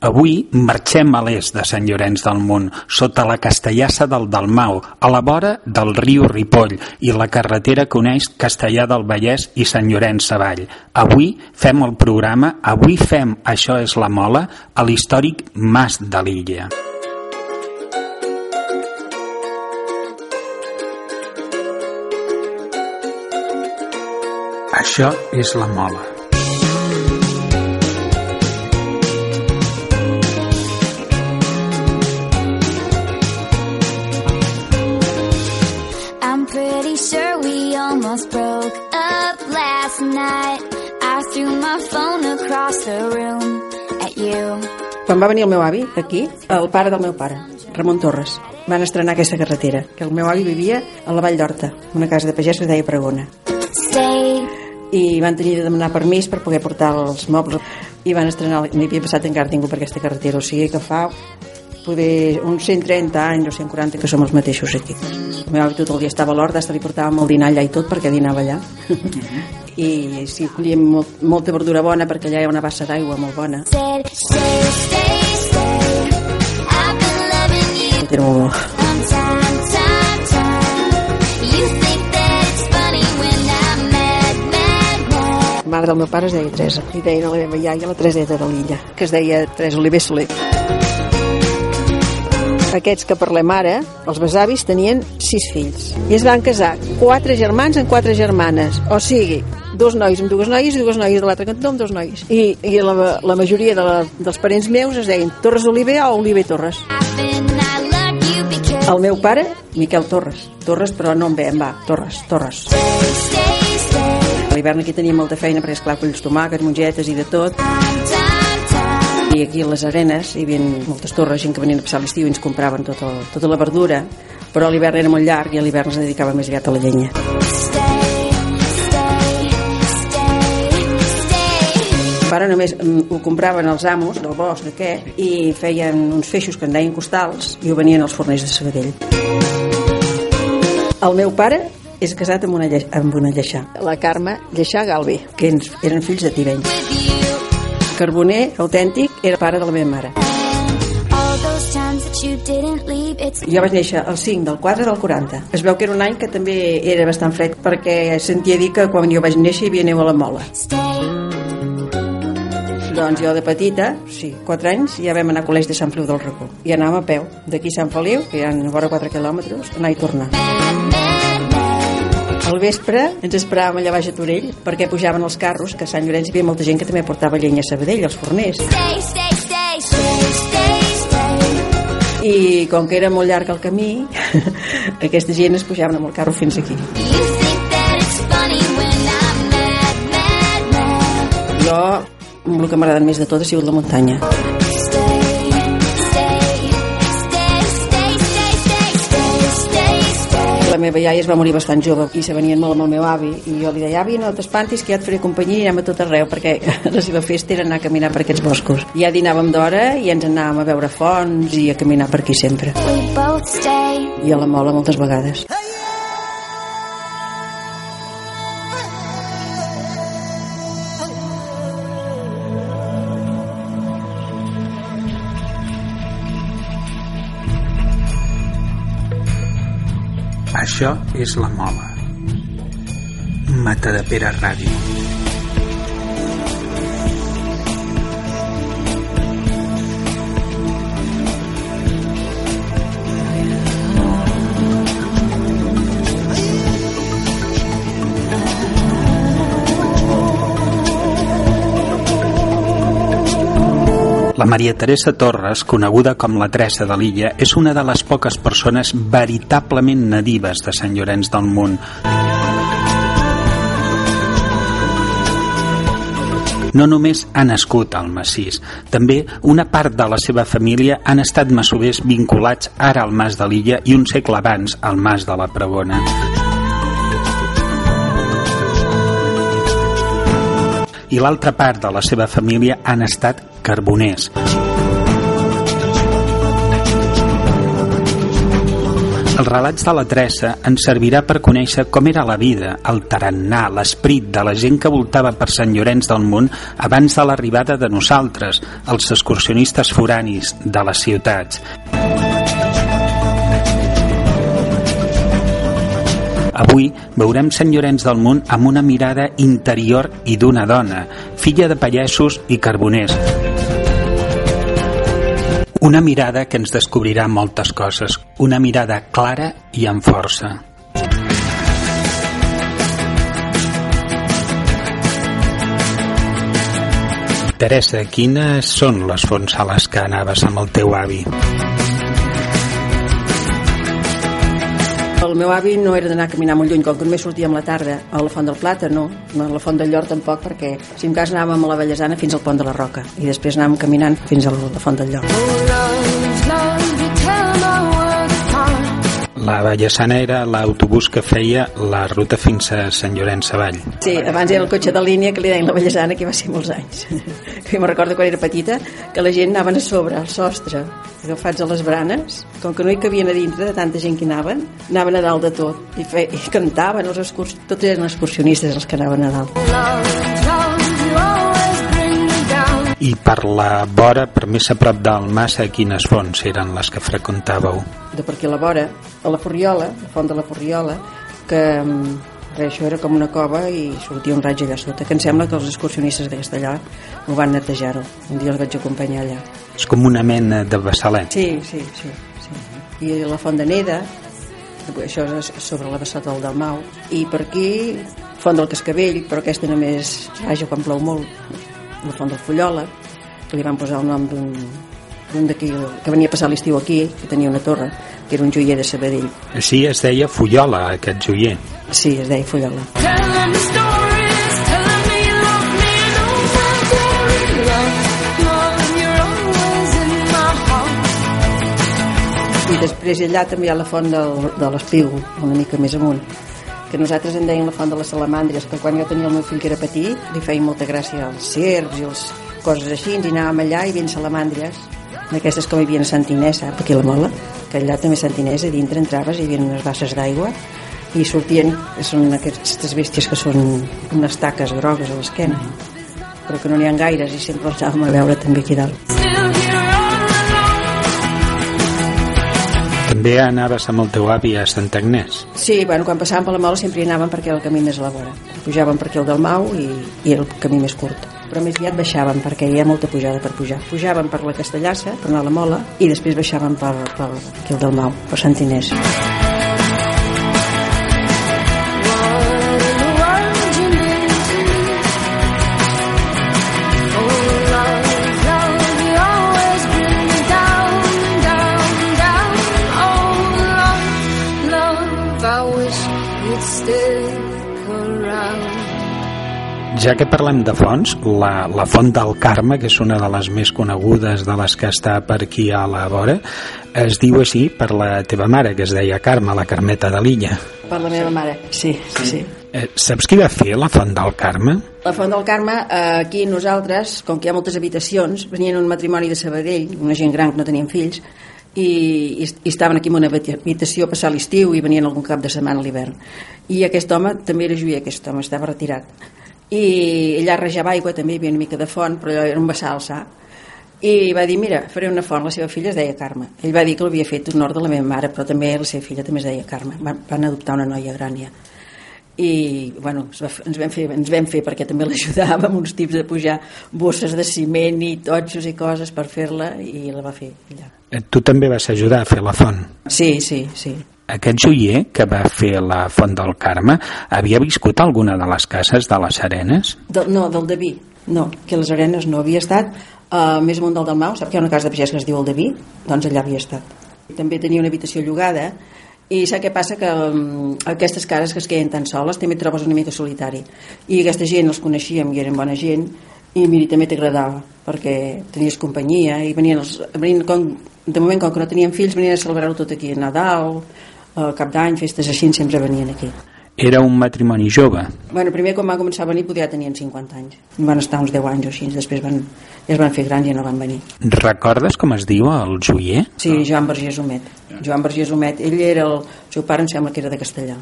Avui marxem a l'est de Sant Llorenç del Munt, sota la Castellassa del Dalmau, a la vora del riu Ripoll i la carretera que uneix Castellà del Vallès i Sant Llorenç Savall. Avui fem el programa Avui fem Això és la Mola a l'històric Mas de l'Illa. Això és la Mola. Quan va venir el meu avi, aquí, el pare del meu pare, Ramon Torres, van estrenar aquesta carretera, que el meu avi vivia a la Vall d'Horta, una casa de pagès que es deia Pregona. I van tenir de demanar permís per poder portar els mobles i van estrenar, no havia passat encara ningú per aquesta carretera, o sigui que fa poder uns 130 anys o 140 que som els mateixos aquí. El meu avi tot el dia estava a l'horta, hasta li portàvem el dinar allà i tot perquè dinava allà. I sí, collíem molt, molta verdura bona perquè allà hi ha una bassa d'aigua molt bona. Said, stay, stay, La mare del meu pare es deia Teresa i deien a la meva iaia la Tereseta de l'illa que es deia Teresa Oliver Soler. Aquests que parlem ara els besavis tenien sis fills i es van casar quatre germans amb quatre germanes. O sigui, dos nois amb dues noies i dues noies de l'altre cantó amb dos nois. I, i la, la majoria de la, dels parents meus es deien Torres Oliver o Oliver Torres. I've el meu pare, Miquel Torres. Torres però no amb B, amb A, Torres, Torres. A l'hivern aquí teníem molta feina perquè esclar colls tomàquets, mongetes i de tot. I aquí a les arenes hi havia moltes torres, gent que venien a passar l'estiu i ens compraven tot el, tota la verdura. Però l'hivern era molt llarg i a l'hivern es dedicava més aviat a la llenya ara només mm, ho compraven els amos del bosc aquest i feien uns feixos que en deien costals i ho venien als forners de Sabadell el meu pare és casat amb una, lle amb una lleixà la Carme Lleixà Galvi que ens, eren fills de Tivenys. Carboner autèntic era pare de la meva mare Jo vaig néixer el 5 del 4 del 40. Es veu que era un any que també era bastant fred perquè sentia dir que quan jo vaig néixer hi havia neu a la mola. stay. Doncs jo de petita, sí, 4 anys, ja vam anar al col·legi de Sant Feliu del Racó. I anàvem a peu, d'aquí a Sant Feliu, que hi ha vora 4 quilòmetres, anar i tornar. Al vespre ens esperàvem allà baix a Torell perquè pujaven els carros, que a Sant Llorenç hi havia molta gent que també portava llenya a Sabadell, als forners. Stay, stay, stay, stay, stay, stay. I com que era molt llarg el camí, aquesta gent es pujaven amb el carro fins aquí. You think that it's funny when I'm mad, mad, mad. Jo, el que m'ha agradat més de tot ha sigut la muntanya. La meva iaia es va morir bastant jove i se venien molt amb el meu avi i jo li deia, avi, no t'espantis que ja et faré companyia i anem a tot arreu perquè la seva festa era anar a caminar per aquests boscos. Ja dinàvem d'hora i ens anàvem a veure fonts i a caminar per aquí sempre. I a la mola moltes vegades. Hey! Això és la Mola. Matadepera Ràdio. Maria Teresa Torres, coneguda com la Teresa de l'Illa, és una de les poques persones veritablement nadives de Sant Llorenç del Munt. No només ha nascut al massís, també una part de la seva família han estat masovers vinculats ara al Mas de l'Illa i un segle abans al Mas de la Pregona. I l'altra part de la seva família han estat carboners. Els relats de la Teresa ens servirà per conèixer com era la vida, el tarannà, l'esperit de la gent que voltava per Sant Llorenç del Munt abans de l'arribada de nosaltres, els excursionistes foranis de les ciutats. Avui veurem Sant Llorenç del Munt amb una mirada interior i d'una dona, filla de pallesos i carboners. Una mirada que ens descobrirà moltes coses, una mirada clara i amb força. Teresa, quines són les fonts a les que anaves amb el teu avi? El meu avi no era d'anar a caminar molt lluny, com que només sortíem la tarda a la Font del Plata, no, no a la Font del Llor tampoc, perquè si en cas anàvem a la Vallesana fins al Pont de la Roca i després anàvem caminant fins a la Font del Llor. La Vallesana era l'autobús que feia la ruta fins a Sant Llorenç Savall. Sí, abans era el cotxe de línia que li deien la Vallesana, que va ser molts anys. Que me'n recordo quan era petita, que la gent anaven a sobre, al sostre, agafats a les branes, com que no hi cabien a dintre de tanta gent que anaven, anaven a dalt de tot, i, fe, i cantaven, els excurs... tots eren excursionistes els que anaven a dalt. I per la vora, per més a prop del mas, a quines fonts eren les que freqüentàveu? de per aquí a la vora, a la Forriola, la font de la Forriola, que mm, res, això era com una cova i sortia un raig allà sota, que em sembla que els excursionistes de Castellà ho van netejar-ho. Un dia els vaig acompanyar allà. És com una mena de bassalet. Sí, sí, sí. sí. I la font de Neda, això és sobre la vessata del Dalmau, i per aquí font del Cascavell, però aquesta només raja quan plou molt, la font del Fullola, que li van posar el nom d'un d'un d'aquí que venia a passar l'estiu aquí, que tenia una torre, que era un joier de Sabadell. Sí, es deia Fullola, aquest joier. Sí, es deia Fullola. I després allà també hi ha la font del, de l'Espígol, una mica més amunt, que nosaltres en deien la font de les salamàndries, que quan jo tenia el meu fill que era petit, li feia molta gràcia els serps i els coses així, i anàvem allà i ben salamàndries, d'aquestes com hi havia a Sant Inés, aquí la Mola, que allà també a Sant Inés, a dintre entraves i hi havia unes basses d'aigua i sortien, són aquestes bèsties que són unes taques grogues a l'esquena, però que no n'hi ha gaires i sempre els anàvem a veure també aquí dalt. També anaves amb el teu avi a Sant Agnès. Sí, bueno, quan passàvem per la Mola sempre anàvem perquè era el camí més a la vora. Pujàvem per aquí el del Mau i, i era el camí més curt. Però més aviat baixàvem perquè hi ha molta pujada per pujar. Pujàvem per la Castellassa, per anar a la Mola, i després baixàvem per, per aquí el del Mau, per Sant Inés. Ja que parlem de fonts, la, la font del Carme, que és una de les més conegudes de les que està per aquí a la vora, es diu així per la teva mare, que es deia Carme, la Carmeta de l'Illa. Per la meva mare, sí, sí, sí. Eh, saps qui va fer la font del Carme? La Font del Carme, eh, aquí nosaltres, com que hi ha moltes habitacions, venien un matrimoni de Sabadell, una gent gran que no tenien fills, i, i, i estaven aquí en una habitació a passar l'estiu i venien algun cap de setmana a l'hivern. I aquest home també era joier, aquest home estava retirat. I ella rejava aigua, també hi havia una mica de font, però allò era un vessal, sap? I va dir, mira, faré una font, la seva filla es deia Carme. Ell va dir que l'havia fet honor de la meva mare, però també la seva filla també es deia Carme. Van, van adoptar una noia gran ja i bueno, va, ens, vam fer, ens vam fer perquè també l'ajudàvem uns tips de pujar bosses de ciment i totxos i coses per fer-la i la va fer ella. Eh, Tu també vas ajudar a fer la font. Sí, sí, sí. Aquest joier que va fer la font del Carme havia viscut alguna de les cases de les Arenes? Del, no, del Daví, no, que les Arenes no havia estat uh, més amunt del Dalmau, sap que hi ha una casa de pagès que es diu el Daví? Doncs allà havia estat. També tenia una habitació llogada i sap què passa? Que um, aquestes cases que es queden tan soles també et trobes una mica solitari i aquesta gent els coneixíem i eren bona gent i miri, també t'agradava perquè tenies companyia i venien, els, venien com, de moment com que no tenien fills venien a celebrar-ho tot aquí a Nadal, a Cap d'Any, festes així sempre venien aquí Era un matrimoni jove. Bueno, primer quan van començar a venir podia tenien 50 anys. Van estar uns 10 anys o així, després van, ja es van fer grans i no van venir. Recordes com es diu el joier? Sí, Joan Vergés Homet. Joan Vergés Homet, ell era el, el seu pare em sembla que era de Castellà.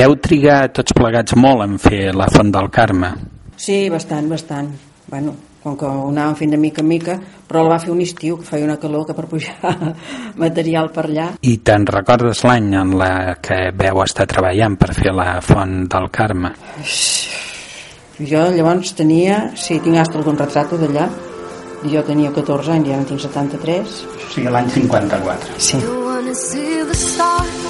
Veu trigar tots plegats molt en fer la Font del Carme. Sí, bastant, bastant. Bueno, com que ho anàvem fent de mica en mica, però el va fer un estiu, que feia una calor que per pujar material per allà. I te'n recordes l'any en la que veu estar treballant per fer la Font del Carme? Jo llavors tenia, sí, tinc hasta algun retrato d'allà, i jo tenia 14 anys, i ara en tinc 73. O sigui, l'any 54. Sí. Don't wanna see the stars.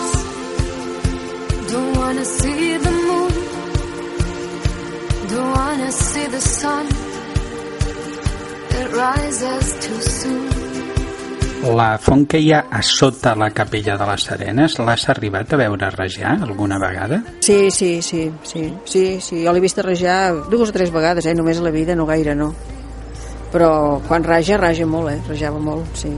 La font que hi ha a sota la capella de les Serenes, l'has arribat a veure rajar alguna vegada? Sí, sí, sí, sí, sí, sí. Jo l'he vist rajar dues o tres vegades, eh? només a la vida, no gaire, no. Però quan raja, raja molt, eh? Rajava molt, sí.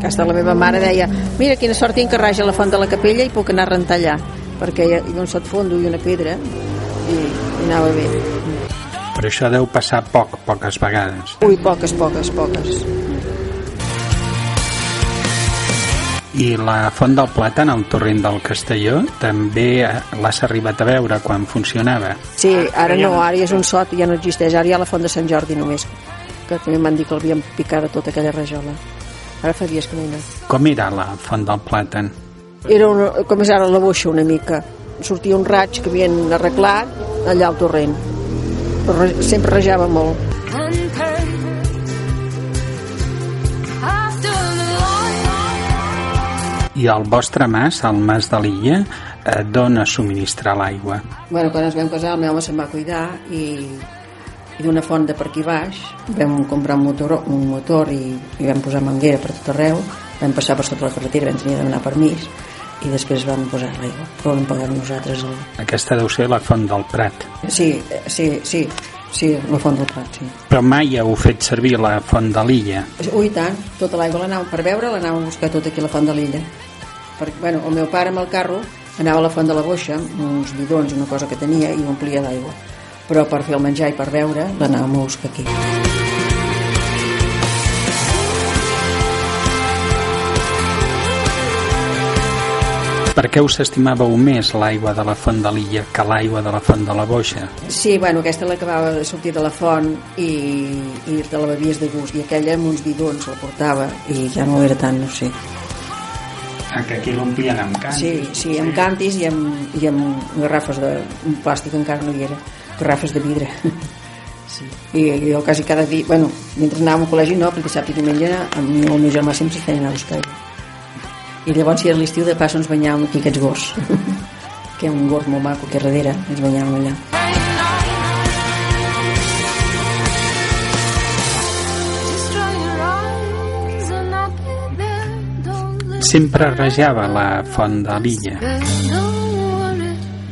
Que hasta la meva mare deia mira quina sort tinc que raja la font de la capella i puc anar a rentar allà, perquè hi havia un sot fondo i una pedra i, i anava bé. Però això deu passar poc, poques vegades. Ui, poques, poques, poques. I la Font del Plata, en el torrent del Castelló, també l'has arribat a veure quan funcionava. Sí, ara no, ara ja és un sot, ja no existeix, ara hi ha la font de Sant Jordi només, que també m'han dit que l'havien picada tota aquella rajola. Ara fa dies que no hi. Com era la Font del Plata? Era una, com és ara la boixa una mica. Sortia un raig que havien arreglat allà al torrent. Però re- sempre rajava molt. I el vostre mas, el mas de l'Illa, eh, d'on es subministra l'aigua? Bueno, quan ens vam casar el meu home se'n va cuidar i, i d'una font de per aquí baix vam comprar un motor, un motor i, i vam posar manguera per tot arreu vam passar per sota la carretera, vam tenir de demanar permís i després vam posar l'aigua però vam pagar nosaltres el... Aquesta deu ser la Font del Prat. sí, sí, sí, sí, la font del Prat sí. Però mai heu fet servir la Font de l'Illa. Ui, tant, tota l'aigua l'anàvem per beure, l'anàvem a buscar tot aquí a la font de l'illa. Perquè, bueno, el meu pare amb el carro anava a la font de la boixa, amb uns bidons, una cosa que tenia, i omplia d'aigua. Però per fer el menjar i per beure, l'anàvem a buscar aquí. Per què us estimàveu més l'aigua de la Font de l'Illa que l'aigua de la Font de la Boixa? Sí, bueno, aquesta l'acabava de sortir de la font i, i te la bevies de gust, i aquella amb uns bidons la portava, i ja no era tant, no sé. Ah, que aquí l'omplien amb cant. Sí, sí, amb cantis i amb, i amb garrafes de un plàstic encara no hi era, garrafes de vidre. Sí. I jo quasi cada dia, bueno, mentre anàvem al col·legi no, perquè sap i diumenge a mi o el meu germà sempre feien a buscar aigua. I llavors si era l'estiu de pas ens banyàvem aquí aquests gors, que un gos molt maco aquí darrere, ens banyàvem allà. Sempre rejava la Font de l'Illa.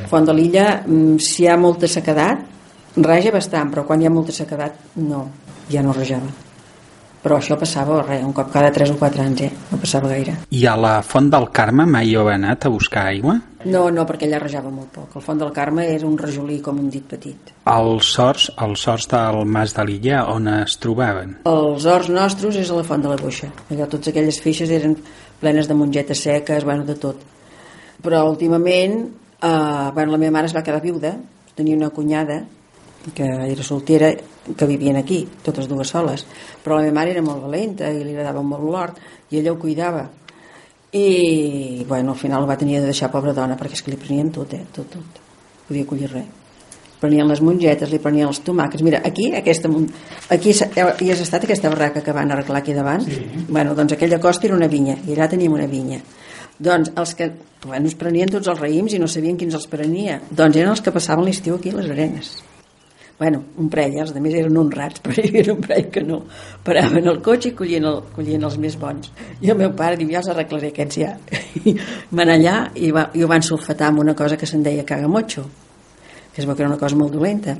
Font de l'illa, mm, si hi ha molta sequedat, raja bastant, però quan hi ha molta sequedat, no, ja no rajava. Però això passava res, un cop cada 3 o 4 anys, eh? no passava gaire. I a la Font del Carme mai heu anat a buscar aigua? No, no, perquè allà rajava molt poc. El Font del Carme era un rajolí com un dit petit. Els sorts, els sorts del Mas de l'Illa on es trobaven? Els horts nostres és a la Font de la Boixa. Allò, totes aquelles feixes eren plenes de mongetes seques, bueno, de tot. Però últimament, eh, bueno, la meva mare es va quedar viuda, tenia una cunyada que era soltera, que vivien aquí, totes dues soles. Però la meva mare era molt valenta i li agradava molt l'hort i ella ho cuidava. I, bueno, al final ho va tenir de deixar pobra dona perquè és que li prenien tot, eh? Tot, tot. Podia collir res prenien les mongetes, li prenien els tomàquets. Mira, aquí, aquesta, aquí s'ha- hi has estat aquesta barraca que van arreglar aquí davant? Sí. Bueno, doncs aquella costa era una vinya, i allà teníem una vinya. Doncs els que, bueno, es prenien tots els raïms i no sabien quins els prenia. Doncs eren els que passaven l'estiu aquí a les arenes. Bueno, un parell, els altres eren uns rats, però hi havia un parell que no. Paraven el cotxe i collien, el, collien els més bons. I el meu pare diu, ja els arreglaré aquests ja. I van allà i, va, i ho van sulfatar amb una cosa que se'n deia cagamotxo que es veu que era una cosa molt dolenta.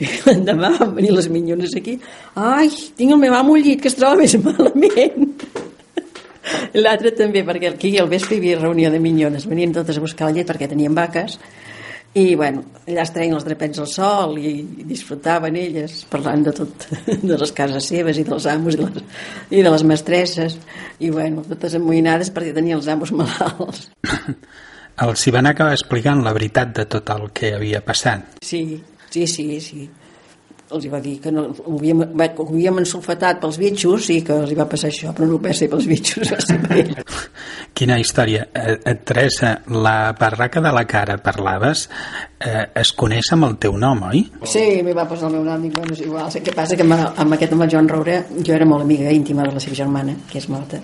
I l'endemà van venir les minyones aquí. Ai, tinc el meu amo llit, que es troba més malament. L'altre també, perquè aquí al vespre hi havia reunió de minyones. Venien totes a buscar la llet perquè tenien vaques i bueno, allà es treien els drapets al sol i, disfrutaven elles parlant de tot, de les cases seves i dels amos i, les, i de les mestresses. I bueno, totes amoïnades perquè tenien els amos malalts. Els hi van acabar explicant la veritat de tot el que havia passat. sí, sí, sí, sí els va dir que no, ho, havíem, ho havíem ensulfatat pels bitxos i que els hi va passar això, però no va ser pels bitxos, va ser per ell. Quina història. Eh, eh, Teresa, la barraca de la cara parlaves, eh, es coneix amb el teu nom, oi? Sí, m'hi va posar el meu nom, dic, bueno, és igual. Sé què passa que amb, amb aquest, amb el Joan Roure, jo era molt amiga íntima de la seva germana, que és morta,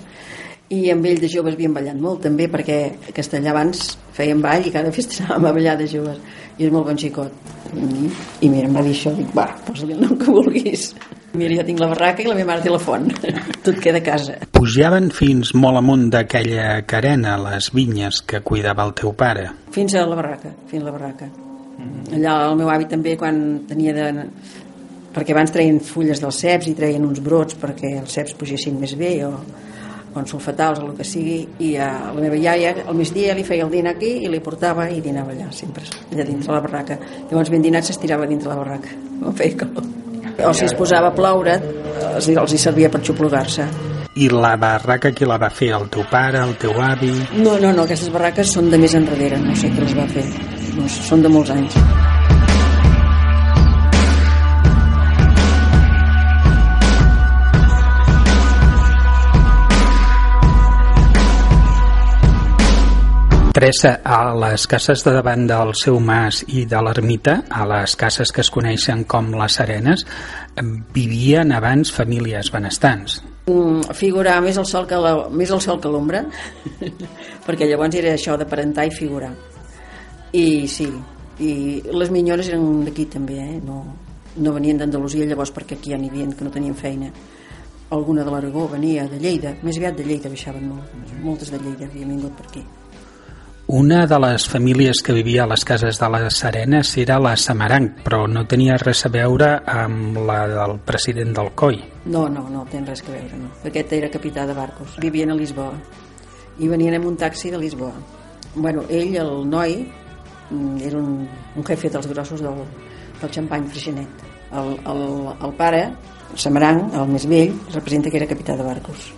i amb ell de joves havíem ballat molt també perquè a Castellà abans feien ball i cada festa anàvem a ballar de joves. I és molt bon xicot. I, i mira, em va dir això dic, va, posa-li el nom que vulguis. Mira, jo tinc la barraca i la meva mare té la font. Tot queda a casa. Pujaven fins molt amunt d'aquella carena les vinyes que cuidava el teu pare. fins a la barraca fins a la barraca. Allà el meu avi també quan tenia de perquè abans treien fulles dels ceps i treien uns brots perquè els ceps pugessin més bé o, o en sulfatals o el que sigui i a la meva iaia al migdia li feia el dinar aquí i li portava i dinava allà sempre, allà dintre la barraca. Llavors ben dinat s'estirava dintre la barraca no feia calor. O si es posava a ploure els, els hi servia per xuplugar-se. I la barraca qui la va fer? El teu pare, el teu avi... no, no, no, aquestes barraques són de més enrere no sé qui les va fer. No, són de molts anys Teresa, a les cases de davant del seu mas i de l'ermita, a les cases que es coneixen com les Arenes, vivien abans famílies benestants. Mm, figurar més el sol que la, més el sol que l'ombra perquè llavors era això de parentar i figurar i sí i les minyores eren d'aquí també eh? no, no venien d'Andalusia llavors perquè aquí ja n'hi havia que no tenien feina alguna de l'Aragó venia de Lleida més aviat de Lleida baixaven molt moltes de Lleida havien vingut per aquí Una de les famílies que vivia a les cases de les Arenes era la Samaranc, però no tenia res a veure amb la del president del COI. No, no, no, tenen res a veure, no. Aquest era capità de barcos. Vivien a Lisboa. I venien amb un taxi de Lisboa. Bueno, ell, el noi, mm, era un, un jefe dels grossos del, del xampany Freixenet. El, el, el pare, el Samaranc, el més vell, representa que era capità de barcos.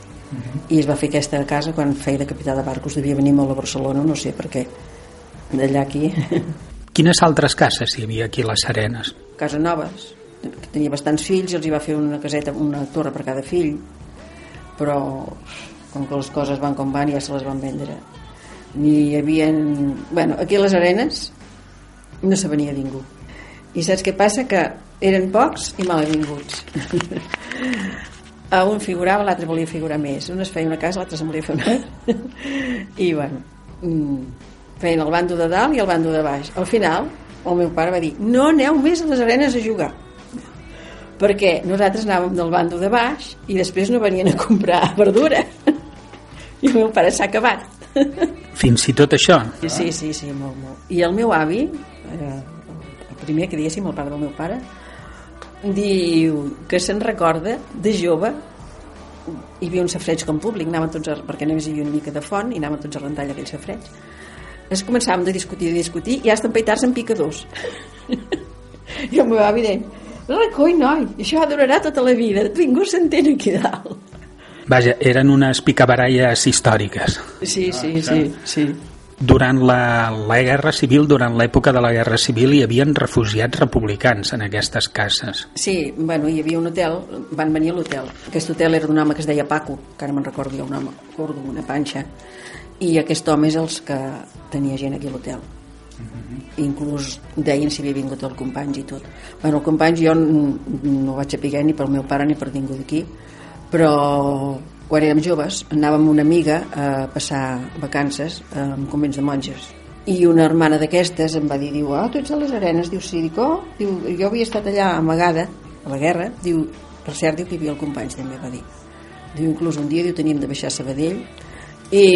I es va fer aquesta casa quan feia de capità de barcos. Devia venir molt a Barcelona, no sé per què. D'allà aquí. Quines altres cases hi havia aquí a les Arenes? casa noves que tenia bastants fills i els hi va fer una caseta una torre per cada fill però com que les coses van com van ja se les van vendre ni hi havia bueno, aquí a les arenes no se venia ningú i saps què passa? que eren pocs i malavinguts a un figurava, l'altre volia figurar més. Un es feia una casa, l'altre se'n volia fer una i bueno mm, feien el bando de dalt i el bando de baix. Al final el meu pare va dir no aneu més a les arenes a jugar. Perquè nosaltres anàvem del bando de baix i després no venien a comprar verdura. I el meu pare s'ha acabat. Fins i tot això. sí, sí, sí, molt, molt. I el meu avi eh, el primer que diguéssim, el pare del meu pare diu que se'n recorda de jove hi havia un safreig com públic anaven tots a, perquè només hi havia una mica de font i anaven tots a rentar aquell safreig es començàvem de discutir, de discutir i hasta empaitar-se en picadors i el meu avi deia recoi noi, això durarà tota la vida ningú s'entén aquí dalt Vaja, eren unes picabaralles històriques. sí, sí, sí, sí. Durant la, la Guerra Civil, durant l'època de la Guerra Civil, hi havien refugiats republicans en aquestes cases. Sí, bueno, hi havia un hotel, van venir a l'hotel. Aquest hotel era d'un home que es deia Paco, que ara me'n recordo jo, un home gordo, una panxa, i aquest home és els que tenia gent aquí a l'hotel. Inclús deien si havia vingut el company i tot. Bueno, el company jo n- no vaig saber ni pel meu pare ni per ningú d'aquí, però quan érem joves anàvem una amiga a passar vacances en convents de monges i una hermana d'aquestes em va dir, diu, ah, tu ets a les arenes? Diu, sí, dic, oh, diu, jo havia estat allà amagada a la guerra, diu, per cert, diu que hi havia el company, també va dir. Diu, inclús un dia, diu, teníem de baixar a Sabadell i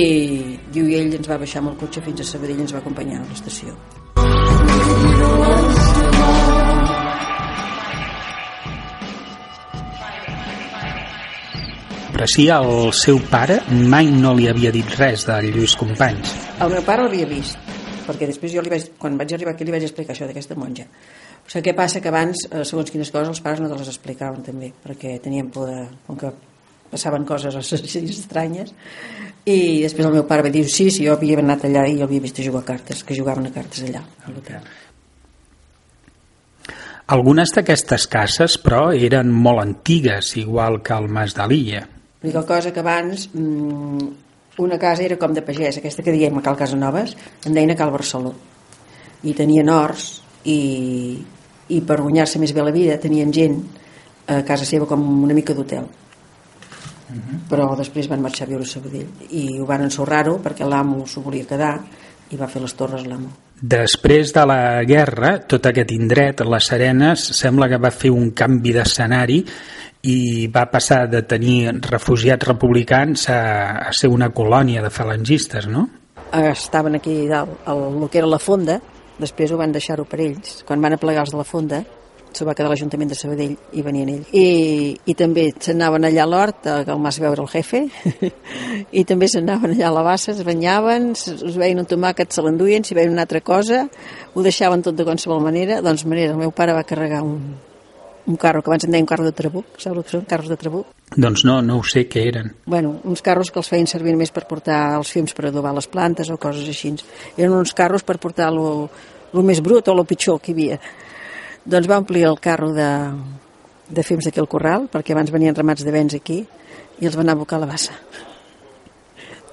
diu, i ell ens va baixar amb el cotxe fins a Sabadell i ens va acompanyar a l'estació. Però sí, el seu pare mai no li havia dit res de Lluís Companys. El meu pare l'havia vist, perquè després jo li vaig, quan vaig arribar aquí li vaig explicar això d'aquesta monja. O sigui, què passa? Que abans, eh, segons quines coses, els pares no te les explicaven també, perquè tenien por de... com que passaven coses així estranyes i després el meu pare va dir sí, sí, jo havia anat allà i jo havia vist jugar a cartes que jugaven a cartes allà a l'hotel algunes d'aquestes cases, però, eren molt antigues, igual que el Mas de l'Illa. L'única cosa que abans mmm, una casa era com de pagès, aquesta que diem a Cal Casanovas, en deien a Cal Barceló. I tenien horts i, i per guanyar-se més bé la vida tenien gent a casa seva com una mica d'hotel. Uh -huh. Però després van marxar a viure a Sabadell i ho van ensorrar-ho perquè l'amo s'ho volia quedar i va fer les torres l'amo. Després de la guerra, tot aquest indret, les Serenes, sembla que va fer un canvi d'escenari i va passar de tenir refugiats republicans a, a ser una colònia de falangistes, no? Estaven aquí dalt, el, el que era la fonda, després ho van deixar-ho per ells. Quan van aplegar els de la fonda, s'ho va quedar l'Ajuntament de Sabadell i venien ells. I, i també s'anaven allà a l'hort, que el mas veure el jefe, i també s'anaven allà a la bassa, es banyaven, es veien un tomàquet, se l'enduien, si veien una altra cosa, ho deixaven tot de qualsevol manera. Doncs manera, el meu pare va carregar un, un carro, que abans en deien carro de trabuc, saps el que són carros de trabuc? Doncs no, no ho sé què eren. Bueno, uns carros que els feien servir més per portar els films per adobar les plantes o coses així. Eren uns carros per portar lo, lo més brut o lo pitjor que hi havia. Doncs va omplir el carro de, de films d'aquí al corral, perquè abans venien ramats de vents aquí, i els van anar a abocar a la bassa.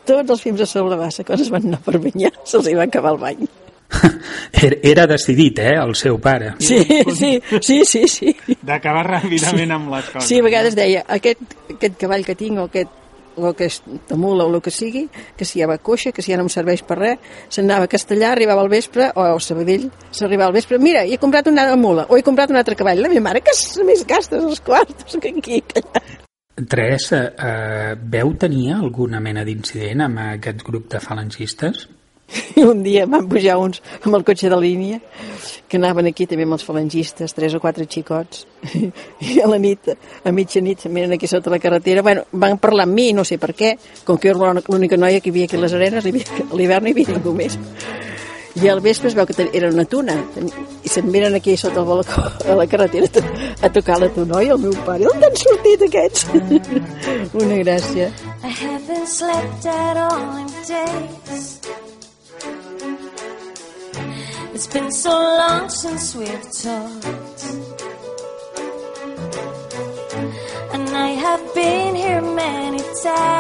Tots els films a sobre la bassa, quan es van anar per banyar, se'ls hi va acabar el bany. Era decidit, eh, el seu pare. Sí, sí, sí, sí. sí. D'acabar ràpidament amb les coses. Sí, a vegades deia, aquest, aquest cavall que tinc o aquest o aquesta mula o el que sigui, que si ja va coixa, que si ja no em serveix per res, s'anava a Castellà, arribava al vespre, o a Sabadell, s'arribava al vespre, mira, he comprat una mula, o he comprat un altre cavall, la meva mare, que més gastes els quartos que aquí, que allà. Teresa, eh, veu tenir alguna mena d'incident amb aquest grup de falangistes? I un dia van pujar uns amb el cotxe de línia que anaven aquí també amb els falangistes, tres o quatre xicots, i a la nit, a mitja nit, miren aquí sota la carretera, bueno, van parlar amb mi, no sé per què, com que jo era l'única noia que hi havia aquí a les arenes, a l'hivern hi havia ningú més. I al vespre es veu que era una tuna, i se'n miren aquí sota el balcó a la carretera a tocar la tuna, i el meu pare, on han sortit aquests? una gràcia. I haven't slept at all in days It's been so long since we've talked. And I have been here many times.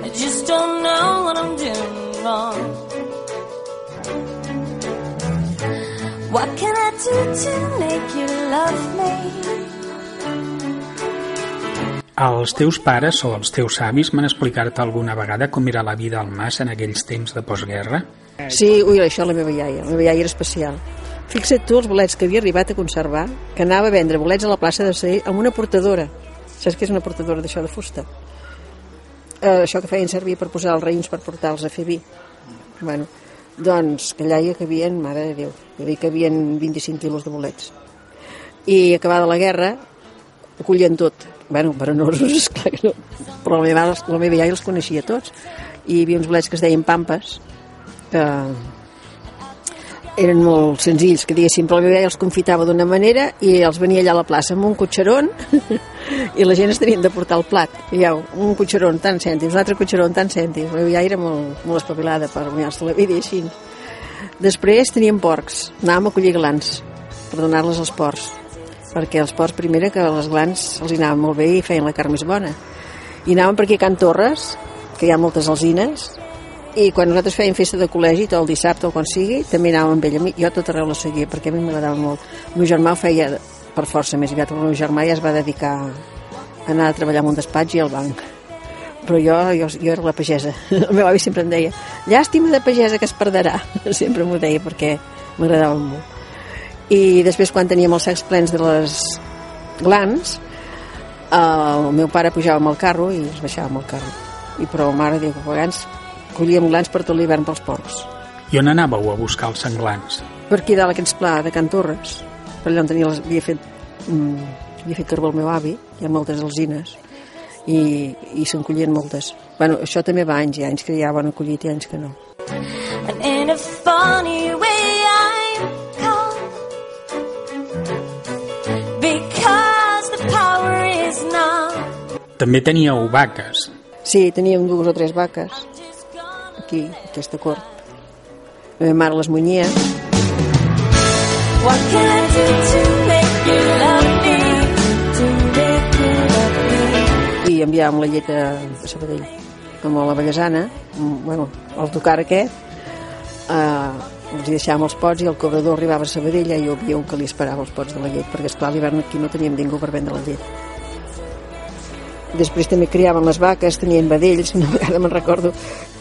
I just don't know what I'm doing wrong. What can I do to make you love me? Els teus pares o els teus avis m'han explicat alguna vegada com era la vida al mas en aquells temps de postguerra? Sí, ui, això la meva iaia. La meva iaia era especial. Fixa't tu els bolets que havia arribat a conservar, que anava a vendre bolets a la plaça de Saí amb una portadora. Saps què és una portadora d'això de fusta? Eh, això que feien servir per posar els raïms per portar-los a fer vi. Bueno, doncs que allà hi havien, mare de Déu, dir que havien 25 quilos de bolets. I acabada la guerra, ho collien tot, bueno, veranosos, esclar que no. Però la meva, la meva iaia els coneixia tots. I hi havia uns bolets que es deien pampes, que eren molt senzills, que diguéssim, però la meva iaia els confitava d'una manera i els venia allà a la plaça amb un cotxeron i la gent es tenien de portar el plat. Ja, un cotxeron tant cèntims, un altre cotxeron tant cèntims. La meva iaia era molt, molt espavilada per guanyar-se la vida i així. Després teníem porcs, anàvem a collir glans per donar-les als porcs perquè els porcs primera que les glans els hi anaven molt bé i feien la carn més bona. I anàvem per aquí a Can Torres que hi ha moltes alzines i quan nosaltres fèiem festa de col·legi tot el dissabte o quan sigui també anàvem amb ell. Jo tot arreu la seguia perquè a mi m'agradava molt. El meu germà ho feia per força més aviat el meu germà ja es va dedicar a anar a treballar en un despatx i al banc. Però jo, jo, jo era la pagesa. El meu avi sempre em deia llàstima de pagesa que es perdrà. Sempre m'ho deia perquè m'agradava molt i després quan teníem els sacs plens de les glans el meu pare pujava amb el carro i es baixava amb el carro. I però mare diu que a vegades collíem glans per tot l'hivern pels porcs. I on anàveu a buscar els senglans? per aquí dalt aquests pla de Can Torres. Per allà on tenia les, havia fet mm, havia fet carbó el meu avi. Hi ha moltes alzines. I, i se'n collien moltes. Bueno, això també va anys, hi ha anys que hi ha bona collita i anys que no. And in a funny way També teníeu vaques. Sí, teníem dues o tres vaques aquí, a aquesta cort. La meva mare les munyia. What can I do to make you love me? To make you love me i enviàvem la llet a a Sabadell amb la Vallesana mm, bueno, el tocar aquest eh, els hi deixàvem els pots i el cobrador arribava a Sabadell i hi havia un que li esperava els pots de la llet perquè esclar a l'hivern aquí no teníem ningú per vendre la llet després també criàvem les vaques tenien vedells, una vegada me'n recordo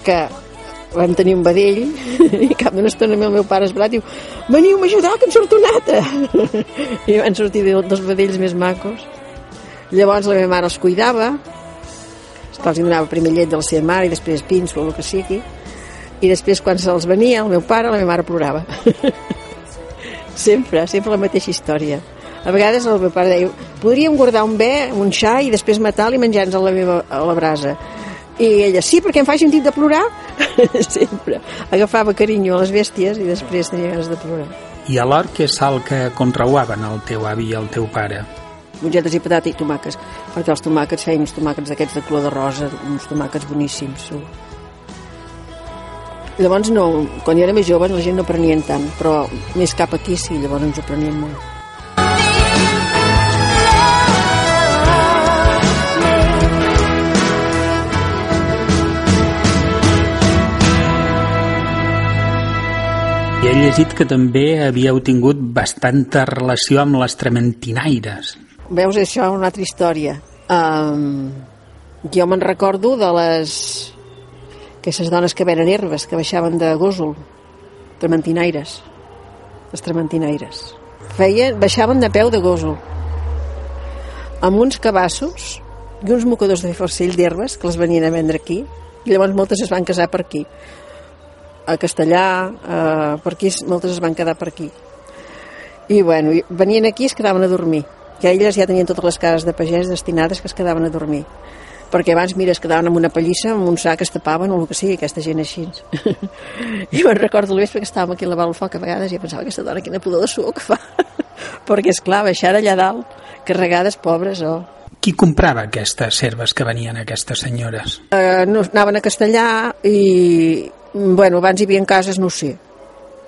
que vam tenir un vedell i cap d'una estona el meu pare esbrat diu veniu a ajudar que em surt una altra i van sortir dos vedells més macos Llavors la meva mare els cuidava, els donava primer llet de la seva mare i després pins o el que sigui, i després quan se'ls venia el meu pare, la meva mare plorava. sempre, sempre la mateixa història. A vegades el meu pare deia, podríem guardar un bé, un xai i després matar-lo i menjar-nos a la, meva, a la brasa. I ella, sí, perquè em faci sentit de plorar. sempre. Agafava carinyo a les bèsties i després tenia ganes de plorar. I alhora què és el que conreuaven el teu avi i el teu pare? mongetes i patata i tomàquets perquè els tomàquets feien uns tomàquets d'aquests de color de rosa uns tomàquets boníssims llavors no, quan jo era més jove la gent no prenien tant però més cap aquí sí, llavors ens ho prenien molt llegit que també havíeu tingut bastanta relació amb les trementinaires. veus això és una altra història. Um, jo me'n recordo de les aquestes dones que venen herbes que baixaven de Gósol trementinaires. Les trementinaires. Feien, baixaven de peu de Gósol amb uns cabassos i uns mocadors de farcell d'herbes que les venien a vendre aquí. I llavors moltes es van casar per aquí a Castellà eh, per aquí moltes es van quedar per aquí. I bueno, venien aquí i es quedaven a dormir. Que elles ja tenien totes les cases de pagès destinades que es quedaven a dormir. Perquè abans, mira, es quedaven amb una pallissa amb un sac, es tapaven o el que sigui, aquesta gent així. I me'n recordo el vespre que estàvem aquí a lavar el foc a vegades i pensava aquesta dona quina pudor de suor que fa. Perquè és clar, baixar allà dalt carregades pobres oh. Qui comprava aquestes serves que venien aquestes senyores? eh, no, anaven a Castellà i bueno, abans hi havia cases, no ho sé.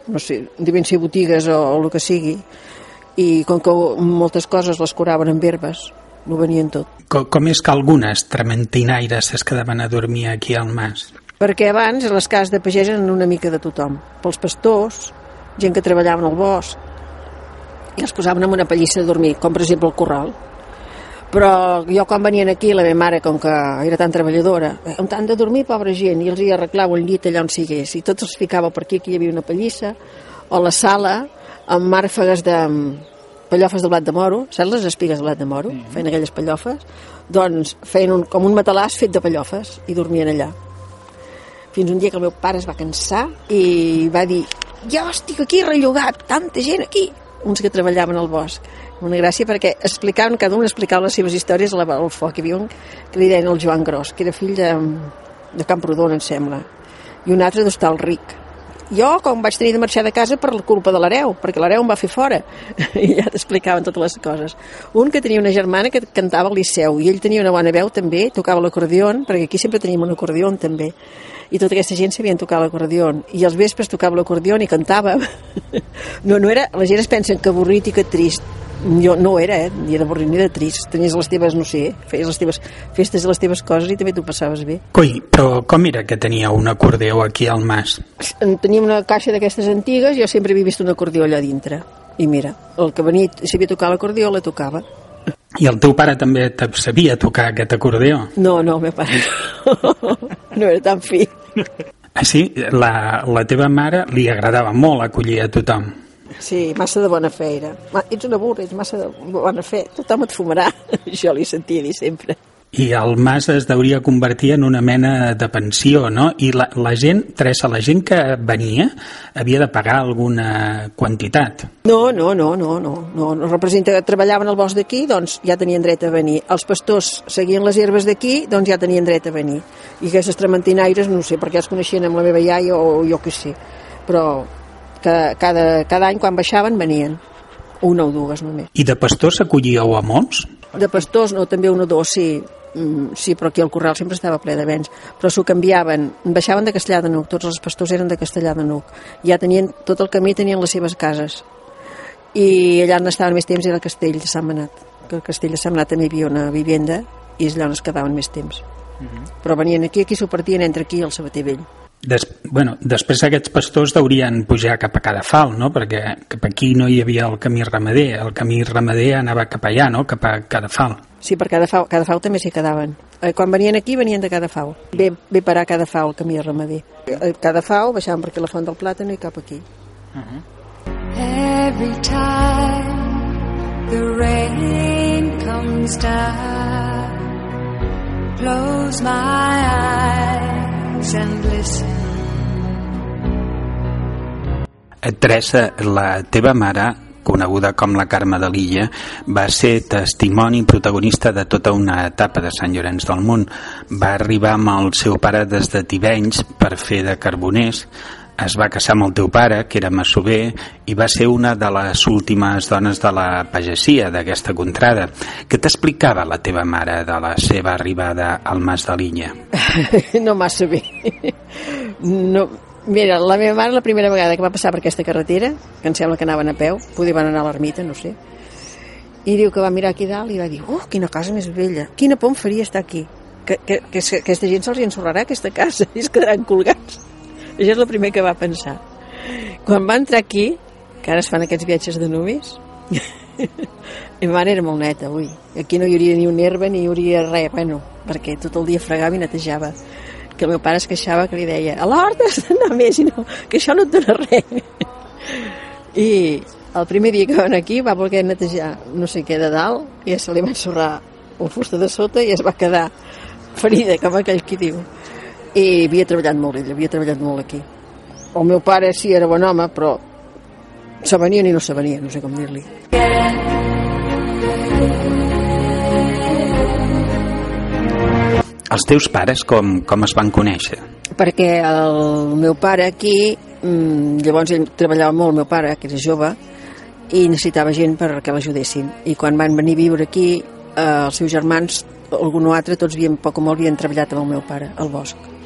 No sé, devien ser botigues o, o el que sigui. I com que moltes coses les curaven amb herbes no venien tot. Com, com és que algunes trementinaires es quedaven a dormir aquí al mas? perquè abans les cases de pagès eren una mica de tothom. Pels pastors, gent que treballaven al bosc i els posaven en una pallissa a dormir, com per exemple el corral però jo quan venien aquí la meva mare com que era tan treballadora on han de dormir pobra gent i els hi arreglava un llit allà on sigués. I tots els ficava per aquí, aquí hi havia una pallissa o la sala amb màrfegues de pallofes de blat de moro. Saps les espigues de blat de moro? feien aquelles pallofes. Doncs feien un, com un matalàs fet de pallofes i dormien allà. Fins un dia que el meu pare es va cansar i va dir jo estic aquí rellogat, tanta gent aquí. Uns que treballaven al bosc una gràcia perquè explicaven, cada un explicava les seves històries a la, al foc hi havia un que li deien el Joan Gros que era fill de, de Camprodon em sembla i un altre d'Hostal Ric. Jo com vaig tenir de marxar de casa per la culpa de l'hereu perquè l'hereu em va fer fora. I ja t'explicaven totes les coses. Un que tenia una germana que cantava al Liceu i ell tenia una bona veu també, tocava l'acordion perquè aquí sempre teníem un acordion també. I tota aquesta gent sabien tocar l'acordion i els vespres tocava l'acordion i cantava. No, no era, la gent es pensa que avorrit i que trist jo no era, eh? ni de avorrit ni de trist tenies les teves, no sé, feies les teves festes de les teves coses i també t'ho passaves bé Coi, però com era que tenia un acordeó aquí al mas? teníem una caixa d'aquestes antigues i jo sempre havia vist un acordió allà dintre i mira, el que venia i sabia tocar l'acordió la tocava I el teu pare també sabia tocar aquest acordeó? no, no, el meu pare no, no era tan fi Ah, sí? La, la teva mare li agradava molt acollir a tothom. Sí, massa de bona fe era. Ma, ets una burra, ets massa de bona fe. Tothom et fumarà. Això li sentia dir sempre. I el mas es deuria convertir en una mena de pensió, no? I la, la gent, Teresa, la gent que venia havia de pagar alguna quantitat. No, no, no, no, no, no, no representa que treballaven al bosc d'aquí, doncs ja tenien dret a venir. Els pastors seguien les herbes d'aquí, doncs ja tenien dret a venir. I aquestes trementinaires, no sé, perquè els coneixien amb la meva iaia o jo que sé, però cada, cada, cada any quan baixaven venien, una o dues només. I de pastors s'acollíeu a molts? De pastors, no, també un o dos, sí, Mm, sí, però aquí el corral sempre estava ple de vents, però s'ho canviaven, baixaven de Castellà de Nuc, tots els pastors eren de Castellà de Nuc, ja tenien, tot el camí tenien les seves cases, i allà on estaven més temps era el castell de Sant Manat, que el castell de Sant Manat també hi havia una vivenda, i és allà on es quedaven més temps. Uh -huh. Però venien aquí, aquí s'ho partien entre aquí i el Sabater Vell. Des, bueno, després aquests pastors deurien pujar cap a Cadafal, no? perquè cap aquí no hi havia el camí ramader, el camí ramader anava cap allà, no? cap a Cadafal. Sí, per Cadafau, Cadafau també s'hi quedaven. Eh, quan venien aquí venien de Cadafau. Ve, ve parar Cadafau, el camí ramader. Eh, Cadafau baixaven per aquí la font del Plàtano i cap aquí. Uh -huh. Every time the rain comes down Close my eyes and listen Teresa, la teva mare coneguda com la Carme de l'Illa, va ser testimoni protagonista de tota una etapa de Sant Llorenç del Munt. Va arribar amb el seu pare des de Tivenys per fer de carboners, es va casar amb el teu pare, que era massover, i va ser una de les últimes dones de la pagesia d'aquesta contrada. Què t'explicava la teva mare de la seva arribada al Mas de l'Inya? no massa bé. No, Mira, la meva mare la primera vegada que va passar per aquesta carretera, que em sembla que anaven a peu, poder van anar a l'ermita, no sé, i diu que va mirar aquí dalt i va dir, oh, quina casa més vella, quina por faria estar aquí, que, que, que, que aquesta gent se'ls ensorrarà aquesta casa i es quedaran colgats. Això és el primer que va pensar. Quan va entrar aquí, que ara es fan aquests viatges de nuvis, i ma mare era molt neta, ui. Aquí no hi hauria ni un herba ni hi hauria res, bueno, perquè tot el dia fregava i netejava que el meu pare es queixava que li deia a l'hort has d'anar més i no, que això no et dona res i el primer dia que van aquí va voler netejar no sé què de dalt i se li va ensorrar un fusta de sota i es va quedar ferida com aquell qui diu i havia treballat molt ell, havia treballat molt aquí el meu pare sí era bon home però se venien i no se venien, no sé com dir-li Els teus pares com, com es van conèixer? Perquè el meu pare aquí, mmm, llavors ell treballava molt, el meu pare, que era jove, i necessitava gent perquè l'ajudessin. I quan van venir a viure aquí, eh, els seus germans, algun o altre, tots havien, poc o molt havien treballat amb el meu pare, al bosc.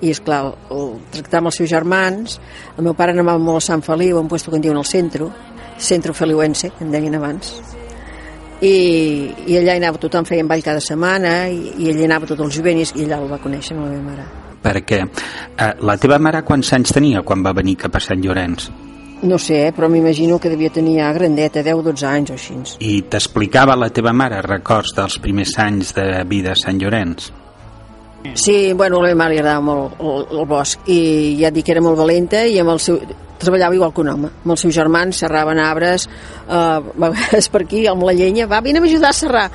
I, és clar, el, tractar amb els seus germans, el meu pare anava molt a Sant Feliu, un puesto que en diuen el centro, centro feliuense, en deien abans, i, i allà hi anava tothom feia ball cada setmana i, i allà anava tots els juvenis i allà el va conèixer amb la meva mare perquè eh, la teva mare quants anys tenia quan va venir cap a Sant Llorenç? No sé, eh, però m'imagino que devia tenir a grandeta, 10-12 anys o així. I t'explicava la teva mare records dels primers anys de vida a Sant Llorenç? Sí, bueno, a meva mare li agradava molt el, el bosc i ja et dic que era molt valenta i amb el seu, treballava igual que un home, amb els seus germans serraven arbres, eh, vegades per aquí amb la llenya, va, vine a ajudar a serrar.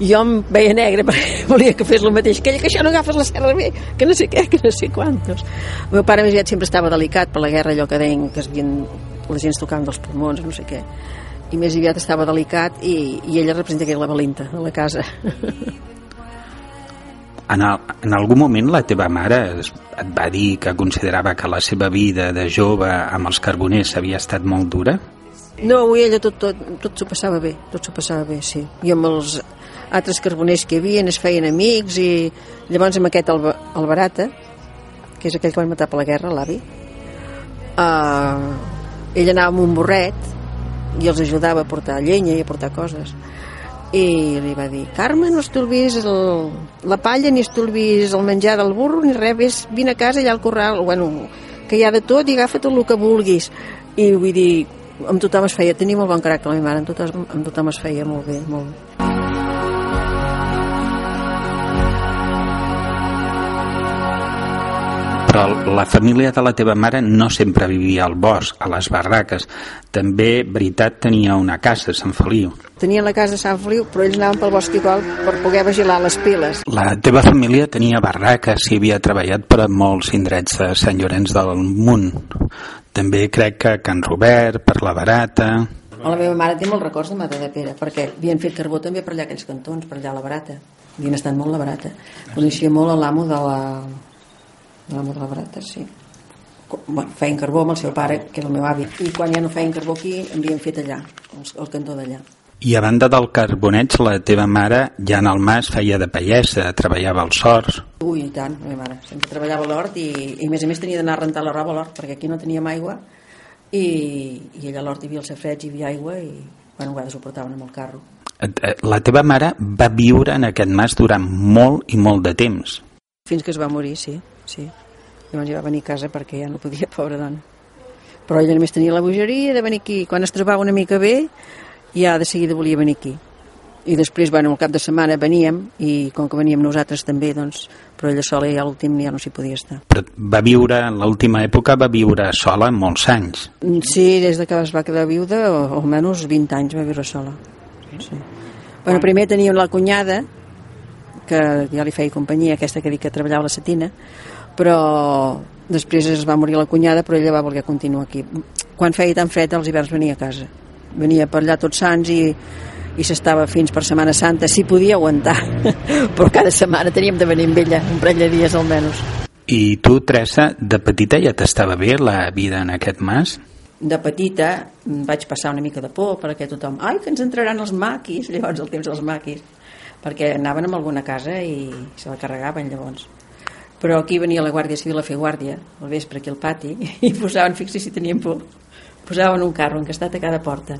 I jo em veia negre perquè volia que fes el mateix que ell, que això no agafes la serra bé que no sé què, que no sé quantos. El meu pare més sempre estava delicat per la guerra allò que deien que es havien la gent tocant dels pulmons, no sé què. I més aviat estava delicat i, i ella representa que era la valenta de la casa En, el, en algun moment la teva mare et va dir que considerava que la seva vida de jove amb els carboners havia estat molt dura? No, avui ella tot, tot, tot s'ho passava bé, tot s'ho passava bé, sí. I amb els altres carboners que hi havia es feien amics i llavors amb aquest el, el Barata, que és aquell que van matar per la guerra, l'avi, uh, ell anava amb un borret i els ajudava a portar llenya i a portar coses i li va dir Carme no estolvis el, la palla ni estolvis el menjar del burro ni res, ves, vine a casa allà al corral. Bueno, que hi ha de tot i agafa tot el que vulguis. I vull dir amb tothom es feia, tenia molt bon caràcter la meva mare amb tothom, amb tothom es feia molt bé molt bé però la família de la teva mare no sempre vivia al bosc, a les barraques. També, veritat, tenia una casa a Sant Feliu. Tenien la casa de Sant Feliu, però ells anaven pel bosc igual per poder vigilar les piles. La teva família tenia barraques i havia treballat per a molts indrets de Sant Llorenç del Munt. També crec que a Can Robert, per la Barata... La meva mare té molts records de Mata de Pere, perquè havien fet carbó també per allà aquells cantons, per allà a la Barata. Havien estat molt a la Barata. Coneixia molt l'amo de la... la Barata, sí. Bueno, feien carbó amb el seu pare, que era el meu avi. I quan ja no feien carbó aquí, havien fet allà, el cantó d'allà. I a banda del carboneig, la teva mare ja en el mas feia de pallessa, treballava als sorts. Ui, i tant, la meva mare. Sempre treballava a l'hort i, i a més a més tenia d'anar a rentar la roba a l'hort, perquè aquí no teníem aigua i, i allà a l'hort hi havia el safreig, hi havia aigua i bueno, a vegades ho portaven amb el carro. Eh, La teva mare va viure en aquest mas durant molt i molt de temps. Fins que es va morir, sí, sí. Llavors ja va venir a casa perquè ja no podia, pobra dona. Però ella només tenia la bogeria de venir aquí. Quan es trobava una mica bé, ja de seguida volia venir aquí. I després, bueno, al cap de setmana veníem, i com que veníem nosaltres també, doncs, però ella sola ja a l'últim ja no s'hi podia estar. Però va viure, en l'última època, va viure sola molts anys. Sí, des de que es va quedar viuda, o almenys 20 anys va viure sola. Sí. Bueno, primer tenia la cunyada, que ja li feia companyia, aquesta que dic que treballava a la setina, però després es va morir la cunyada, però ella va voler continuar aquí. Quan feia tan fred, als hiverns venia a casa. Venia per allà tots sants i, i s'estava fins per Setmana Santa, si podia aguantar, però cada setmana teníem de venir amb ella, un parell de dies almenys. I tu, Teresa, de petita ja t'estava bé la vida en aquest mas? de petita vaig passar una mica de por perquè tothom, ai que ens entraran els maquis llavors el temps dels maquis perquè anaven a alguna casa i se la carregaven llavors però aquí venia la Guàrdia Civil a fer guàrdia al vespre aquí al pati i posaven, fixi si tenien por posaven un carro encastat a cada porta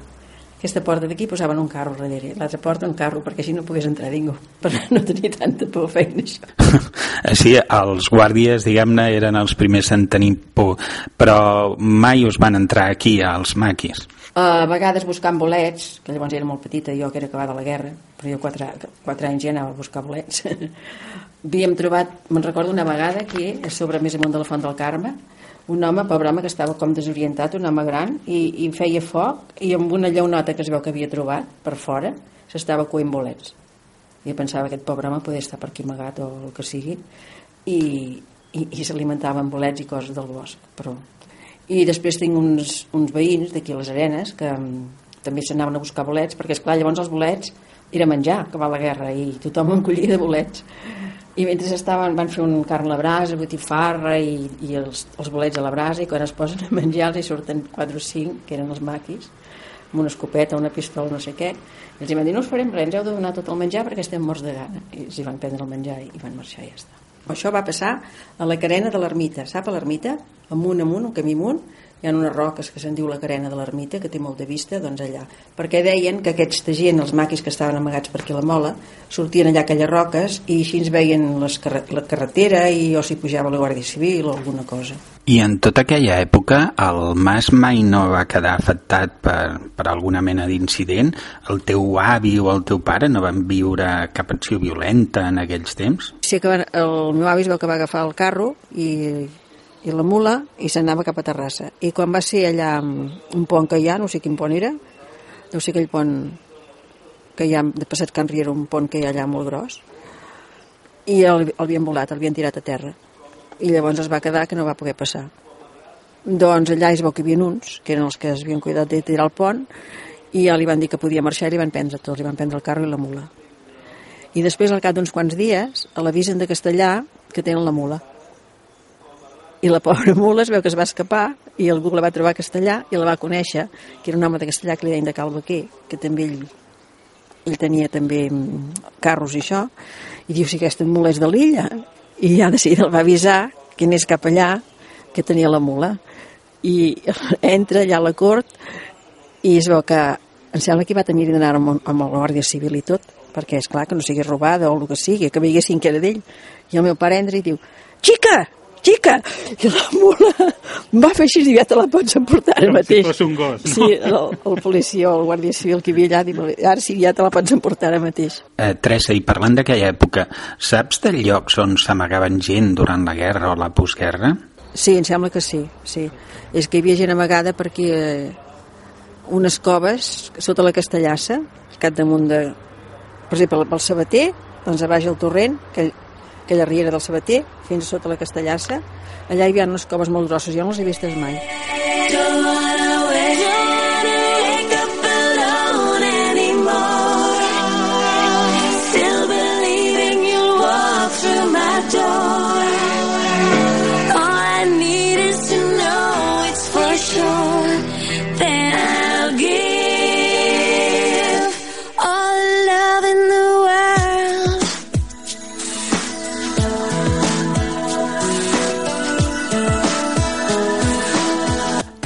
aquesta porta d'aquí posaven un carro darrere l'altra porta un carro perquè així no pogués entrar ningú per no tenir tanta por feien això Sí, els guàrdies, diguem-ne, eren els primers en tenir por, però mai us van entrar aquí, als maquis. A vegades buscant bolets, que llavors era molt petita, jo que era acabada la guerra, però jo quatre, quatre anys ja anava a buscar bolets. Havíem trobat, me'n recordo una vegada aquí, a sobre més amunt de la Font del Carme, un home, pobre home, que estava com desorientat, un home gran, i, i feia foc, i amb una llaunota que es veu que havia trobat per fora, s'estava coent bolets. Jo pensava que aquest pobre home podia estar per aquí amagat o el que sigui, i, i, i s'alimentava amb bolets i coses del bosc, però i després tinc uns, uns veïns d'aquí a les arenes que mm, també s'anaven a buscar bolets perquè esclar llavors els bolets era menjar que va la guerra i tothom en collia de bolets i mentre estaven van fer un carn a la brasa botifarra i, i els, els bolets a la brasa i quan es posen a menjar els hi surten 4 o 5 que eren els maquis amb una escopeta, una pistola, no sé què i els hi van dir no us farem res, ens heu de donar tot el menjar perquè estem morts de gana i els hi van prendre el menjar i, i van marxar i ja està això va passar a la carena de l'ermita. Sap a l'ermita? Amunt, amunt, un camí amunt, hi ha unes roques que se'n diu la carena de l'ermita, que té molta vista, doncs allà. Perquè deien que aquesta gent, els maquis que estaven amagats per aquí a la mola, sortien allà a aquelles roques i així ens veien les carre la carretera i o si pujava la Guàrdia Civil o alguna cosa. I en tota aquella època el mas mai no va quedar afectat per, per alguna mena d'incident? El teu avi o el teu pare no van viure cap acció violenta en aquells temps? Sí que van, el meu avi es veu que va agafar el carro i, i la mula i s'anava cap a Terrassa. I quan va ser allà mm, un pont que hi ha, no sé quin pont era, deu ser aquell pont que hi ha de passat Can Riera, un pont que hi ha allà molt gros, i el, el havien volat, el havien tirat a terra. I llavors es va quedar que no va poder passar. Doncs allà es veu que hi havia uns, que eren els que es havien cuidat de tirar el pont, i ja li van dir que podia marxar i li van prendre tots, li van prendre el carro i la mula. I després, al cap d'uns quants dies, l'avisen de Castellà que tenen la mula. I la pobra mula es veu que es va escapar i algú la va trobar a Castellà i la va conèixer, que era un home de Castellà que li deien de Calvaquer, que també ell, ell tenia també mm, carros i això, i diu, si aquesta mula és de l'illa. I ja de seguida el va avisar que anés cap allà, que tenia la mula. I entra allà a la cort i es veu que em sembla que va tenir d'anar amb, amb la Guàrdia Civil i tot, perquè és clar que no sigui robada o el que sigui, que veiessin que era d'ell. I el meu pare entra i diu, xica, xica! I la mula va fer així i ja te la pots emportar ara Com si mateix. fos un gos, no? Sí, el, el policia o el guàrdia civil que hi havia allà, diu, ara sí, ja te la pots emportar ara mateix. Eh, Teresa, i parlant d'aquella època, saps de llocs on s'amagaven gent durant la guerra o la postguerra? Sí, em sembla que sí, sí. És que hi havia gent amagada per aquí, eh, unes coves sota la Castellassa, cap damunt de... Per exemple, pel Sabater, doncs a baix el torrent, aquell, aquella riera del Sabater, fins a sota la Castellassa, allà hi havia unes coves molt grosses, jo no les he vistes mai. Don't wanna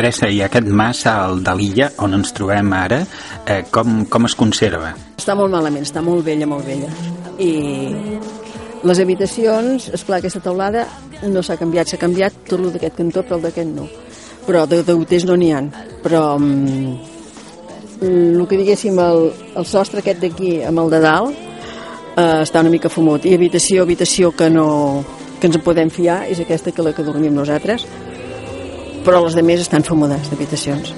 Teresa, i aquest mas al de l'illa on ens trobem ara, eh, com, com es conserva? Està molt malament, està molt vella, molt vella. I les habitacions, és clar, aquesta teulada no s'ha canviat, s'ha canviat tot el d'aquest cantó, però el d'aquest no. Però de deuters no n'hi ha. Però mm, el que diguéssim, el, el sostre aquest d'aquí amb el de dalt eh, està una mica fumut. I habitació, habitació que no que ens en podem fiar és aquesta que la que dormim nosaltres però les de més estan fumades d'habitacions.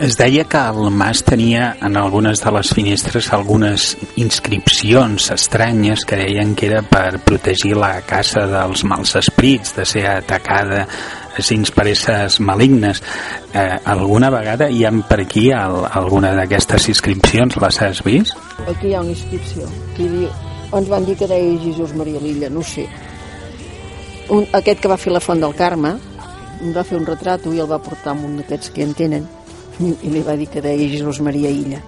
Es deia que el mas tenia en algunes de les finestres algunes inscripcions estranyes que deien que era per protegir la casa dels mals esprits, de ser atacada sins per éssers malignes. Eh, alguna vegada hi ha per aquí el, alguna d'aquestes inscripcions? Les has vist? Aquí hi ha una inscripció que diu, ens van dir que deia Jesús Maria Lilla, no ho sé. Un, aquest que va fer la font del Carme em va fer un retrato i el va portar amb un d'aquests que en tenen i, i li va dir que deia Jesús Maria Illa.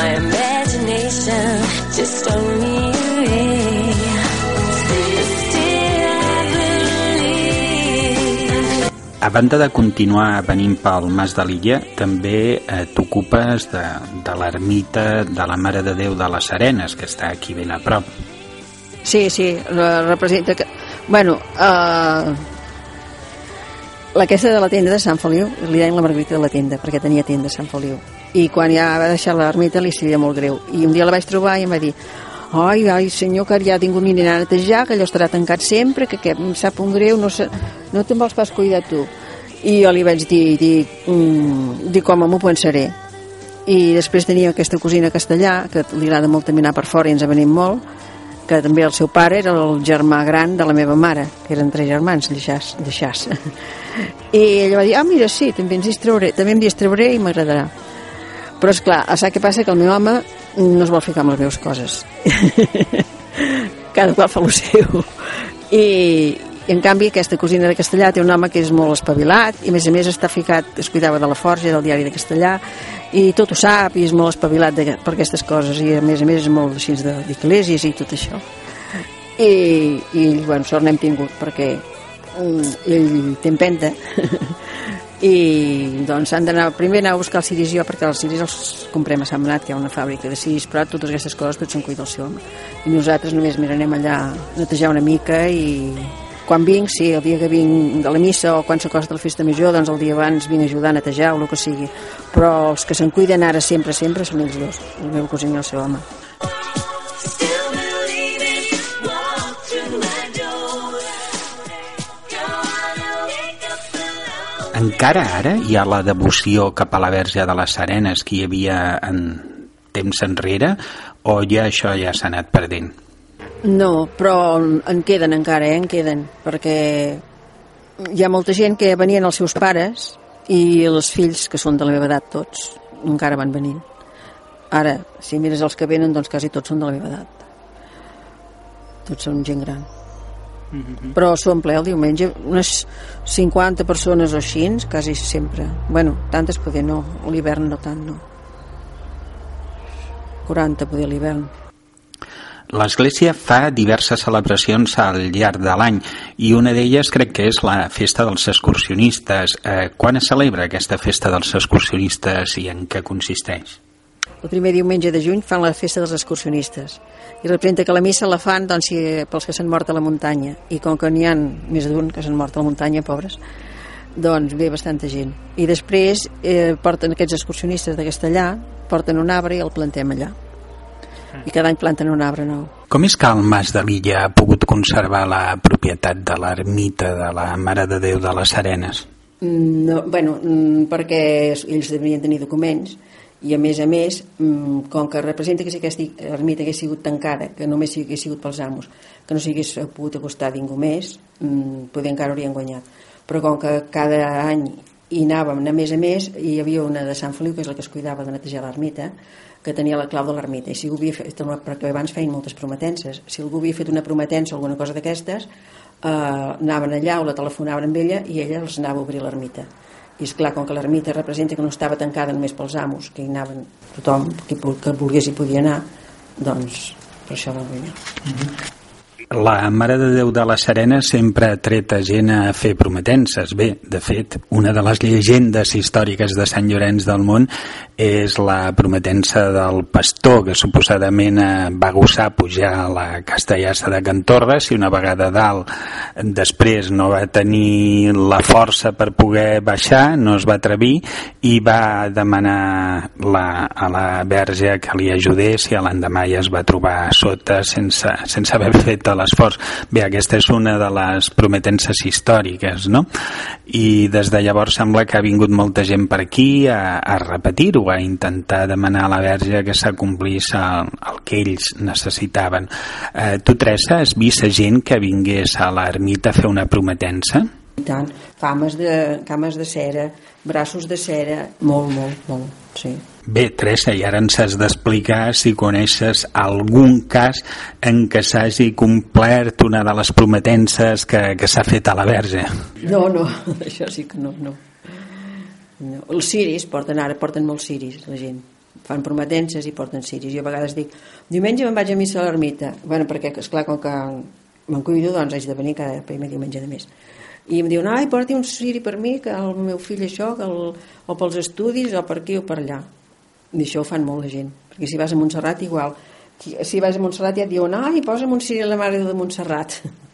My imagination just told A banda de continuar venint pel Mas de l'Illa, també eh, t'ocupes de, de l'ermita de la Mare de Déu de les Arenes, que està aquí ben a prop. Sí, sí, re- representa que... Bueno, uh, aquesta de la tenda de Sant Feliu, li deien la Margarita de la tenda, perquè tenia tenda a Sant Feliu. I quan ja va deixar l'ermita li sabia molt greu. I un dia la vaig trobar i em va dir ai, ai, senyor, que ja ha tingut ni a netejar, que allò estarà tancat sempre, que, que em sap un greu, no, no te'n vols pas cuidar tu. I jo li vaig dir, dir, mm, dir com m'ho pensaré. I després tenia aquesta cosina castellà, que li agrada molt també anar per fora i ens ha venit molt, que també el seu pare era el germà gran de la meva mare, que eren tres germans, lleixàs. lleixàs. I ella va dir, ah, mira, sí, també ens distrauré, també em distrauré i m'agradarà. Però, és clar, saps què passa? Que el meu home no es vol ficar amb les meves coses. Cada qual fa el seu. I, i en canvi aquesta cosina de castellà té un home que és molt espavilat i a més a més està ficat, es cuidava de la forja del diari de castellà i tot ho sap i és molt espavilat de, per aquestes coses i a més a més és molt així de- d'esglésies i tot això i, i bueno, sort n'hem tingut perquè mm, ell té empenta i doncs han d'anar primer anar a buscar el ciris jo perquè els ciris els comprem a Sant Benat que hi ha una fàbrica de ciris però totes aquestes coses tot se'n cuida el seu i nosaltres només mira, anem allà a netejar una mica i quan vinc, sí, el dia que vinc de la missa o quan s'acosta la festa major, doncs el dia abans vinc a ajudar a netejar o el que sigui. Però els que se'n cuiden ara sempre, sempre són ells dos el meu cosí i el seu home Encara ara hi ha la devoció cap a la Verge de les Arenes que hi havia en temps enrere o ja això ja s'ha anat perdent? No, però en queden encara, eh? en queden, perquè hi ha molta gent que venien els seus pares i els fills, que són de la meva edat tots, encara van venint. Ara, si mires els que venen, doncs quasi tots són de la meva edat. Tots són gent gran. Però s'omple el diumenge unes 50 persones o així, quasi sempre. Bueno, tantes poder no, l'hivern no tant, no. 40 poder a l'hivern. L'Església fa diverses celebracions al llarg de l'any i una d'elles crec que és la festa dels excursionistes. Eh, quan es celebra aquesta festa dels excursionistes i en què consisteix? el primer diumenge de juny fan la festa dels excursionistes i representa que la missa la fan doncs, si, pels que s'han mort a la muntanya. I com que n'hi ha més d'un que s'han mort a la muntanya, pobres doncs ve bastanta gent. I després eh, porten aquests excursionistes de Castellà porten un arbre i el plantem allà. I cada any planten un arbre nou. Com és que el Mas de l'Illa ha pogut conservar la propietat de l'ermita de la Mare de Déu de les Arenes? Mm, No, bueno, mm, perquè ells devien tenir documents i a més a més, mm, com que representa que si aquesta ermita hagués sigut tancada, que només hagués sigut pels amos, que no s'hagués pogut acostar ningú més, mm, poder encara haurien guanyat. Però com que cada any hi anàvem a més a més, hi havia una de Sant Feliu, que és la que es cuidava de netejar l'ermita, que tenia la clau de l'ermita i si algú havia fet una, perquè abans feien moltes prometences si algú havia fet una prometença o alguna cosa d'aquestes eh, anaven allà o la telefonaven amb ella i ella els anava a obrir l'ermita i és clar, com que l'ermita representa que no estava tancada només pels amos, que hi anaven tothom que, que volgués hi podia anar doncs per això va guanyar La Mare de Déu de les Arenes sempre ha tret a gent a fer prometences. Bé, de fet, una de les llegendes històriques de Sant Llorenç del Món és la prometença del pastor que suposadament eh, va gosar pujar a la castellassa de Cantorres i una vegada dalt després no va tenir la força per poder baixar, no es va atrevir i va demanar la, a la verge que li ajudés i l'endemà ja es va trobar sota sense, sense haver fet l'esforç. Bé, aquesta és una de les prometences històriques, no? I des de llavors sembla que ha vingut molta gent per aquí a, a repetir-ho, a intentar demanar a la verge que s'acomplís el, el que ells necessitaven. Eh, tu, Teresa, has vist gent que vingués a l'ermita a fer una prometença? i tant, cames de, cames de cera braços de cera, molt, molt, molt sí. Bé, Teresa, i ara ens has d'explicar si coneixes algun cas en què s'hagi complert una de les prometences que, que s'ha fet a la verge. no, no, això sí que no, no. no. els ciris porten ara, porten molts ciris la gent fan prometences i porten ciris jo a vegades dic, diumenge me'n vaig a missa a l'ermita bueno, perquè, esclar, com que me'n cuido, doncs haig de venir cada primer diumenge de mes i em diuen, ai, porti un ciri per mi que el meu fill això, que el, o pels estudis o per aquí o per allà i això ho fan molt la gent perquè si vas a Montserrat igual si vas a Montserrat ja et diuen, ai, posa'm un ciri a la mare de Montserrat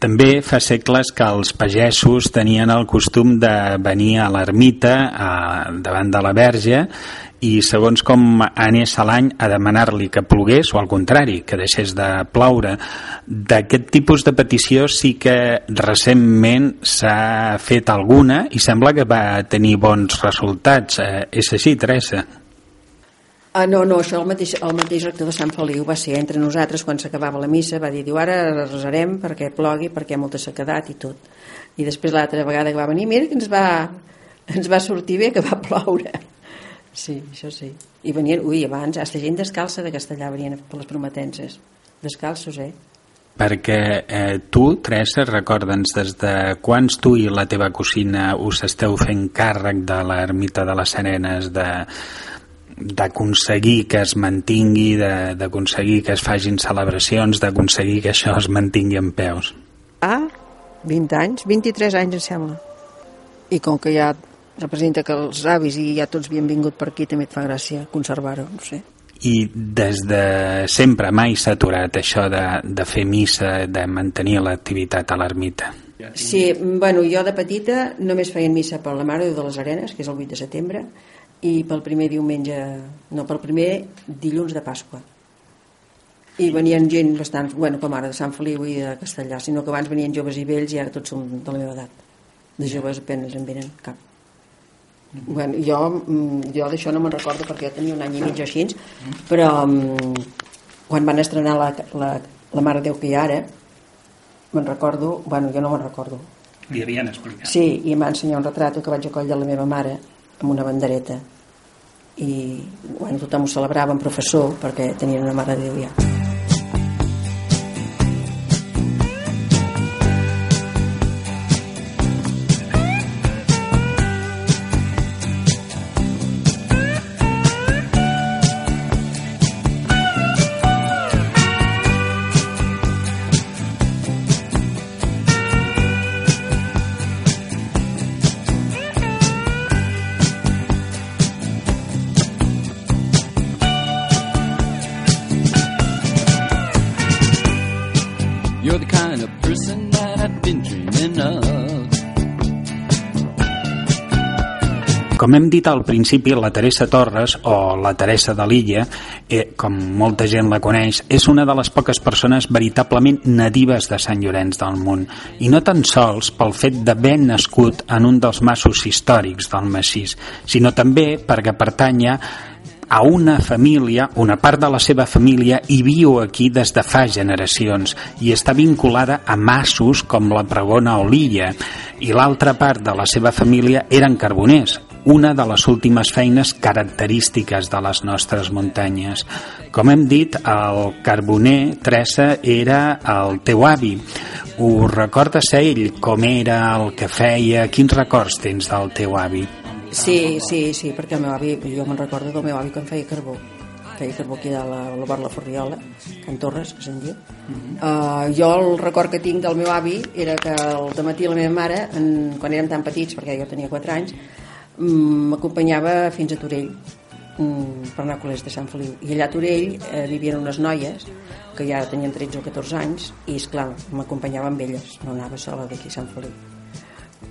També fa segles que els pagesos tenien el costum de venir a l'ermita davant de la verge i segons com anés a l'any a demanar-li que plogués o al contrari, que deixés de ploure. D'aquest tipus de petició sí que recentment s'ha fet alguna i sembla que va tenir bons resultats. Eh, és així, Teresa? Ah, no, no, això el mateix, el mateix rector de Sant Feliu va ser entre nosaltres quan s'acabava la missa, va dir, diu, ara resarem perquè plogui, perquè hi ha molta sequedat i tot. I després l'altra vegada que va venir, mira que ens va, ens va sortir bé que va ploure. Sí, això sí. I venien, ui, abans, hasta gent descalça de Castellà venien per les prometences. Descalços, eh? Perquè eh, tu, Teresa, recorda'ns des de quants tu i la teva cosina us esteu fent càrrec de l'ermita de les Arenes de d'aconseguir que es mantingui, de- d'aconseguir que es facin celebracions, d'aconseguir que això es mantingui en peus. Ah, 20 anys, 23 anys em sembla. I com que ja representa que els avis i ja tots havien vingut per aquí, també et fa gràcia conservar-ho, no sé. I des de sempre mai s'ha aturat això de, de fer missa, de mantenir l'activitat a l'ermita. Sí, bueno, jo de petita només feien missa per la Mare de les Arenes, que és el 8 de setembre, i pel primer diumenge, no, pel primer dilluns de Pasqua. I venien gent bastant, bueno, com ara de Sant Feliu i de Castellà, sinó que abans venien joves i vells i ara tots són de la meva edat. De joves apenes en venen cap. Bueno, jo, mm, jo d'això no me'n recordo perquè jo tenia un any i mig o així, però mm, quan van estrenar la, la, la Mare de Déu que hi ara, me'n recordo, bueno, jo no me'n recordo, Li havien explicat. Sí, i em va ensenyar un retrat que vaig a coll de la meva mare amb una bandereta i bueno, tothom ho celebrava amb professor perquè tenien una mare de Déu ja. Com hem dit al principi, la Teresa Torres, o la Teresa de l'Illa, eh, com molta gent la coneix, és una de les poques persones veritablement nadives de Sant Llorenç del Munt, i no tan sols pel fet d'haver nascut en un dels massos històrics del Massís, sinó també perquè pertanya a una família, una part de la seva família hi viu aquí des de fa generacions i està vinculada a massos com la Pregona o l'Illa i l'altra part de la seva família eren carboners una de les últimes feines característiques de les nostres muntanyes. Com hem dit, el carboner, Teresa, era el teu avi. Ho recordes a ell? Com era el que feia? Quins records tens del teu avi? Sí, sí, sí, perquè el meu avi, jo me'n recordo del meu avi quan feia carbó feia carbó aquí a la, a la la Ferriola, Can Torres, que se'n diu. Uh -huh. uh, jo el record que tinc del meu avi era que al matí la meva mare, en, quan érem tan petits, perquè jo tenia 4 anys, Mm, m'acompanyava fins a Torell mm, per anar a col·legis de Sant Feliu. I allà a Torell eh, vivien unes noies que ja tenien 13 o 14 anys i esclar, m'acompanyava amb elles. No anava sola d'aquí a Sant Feliu.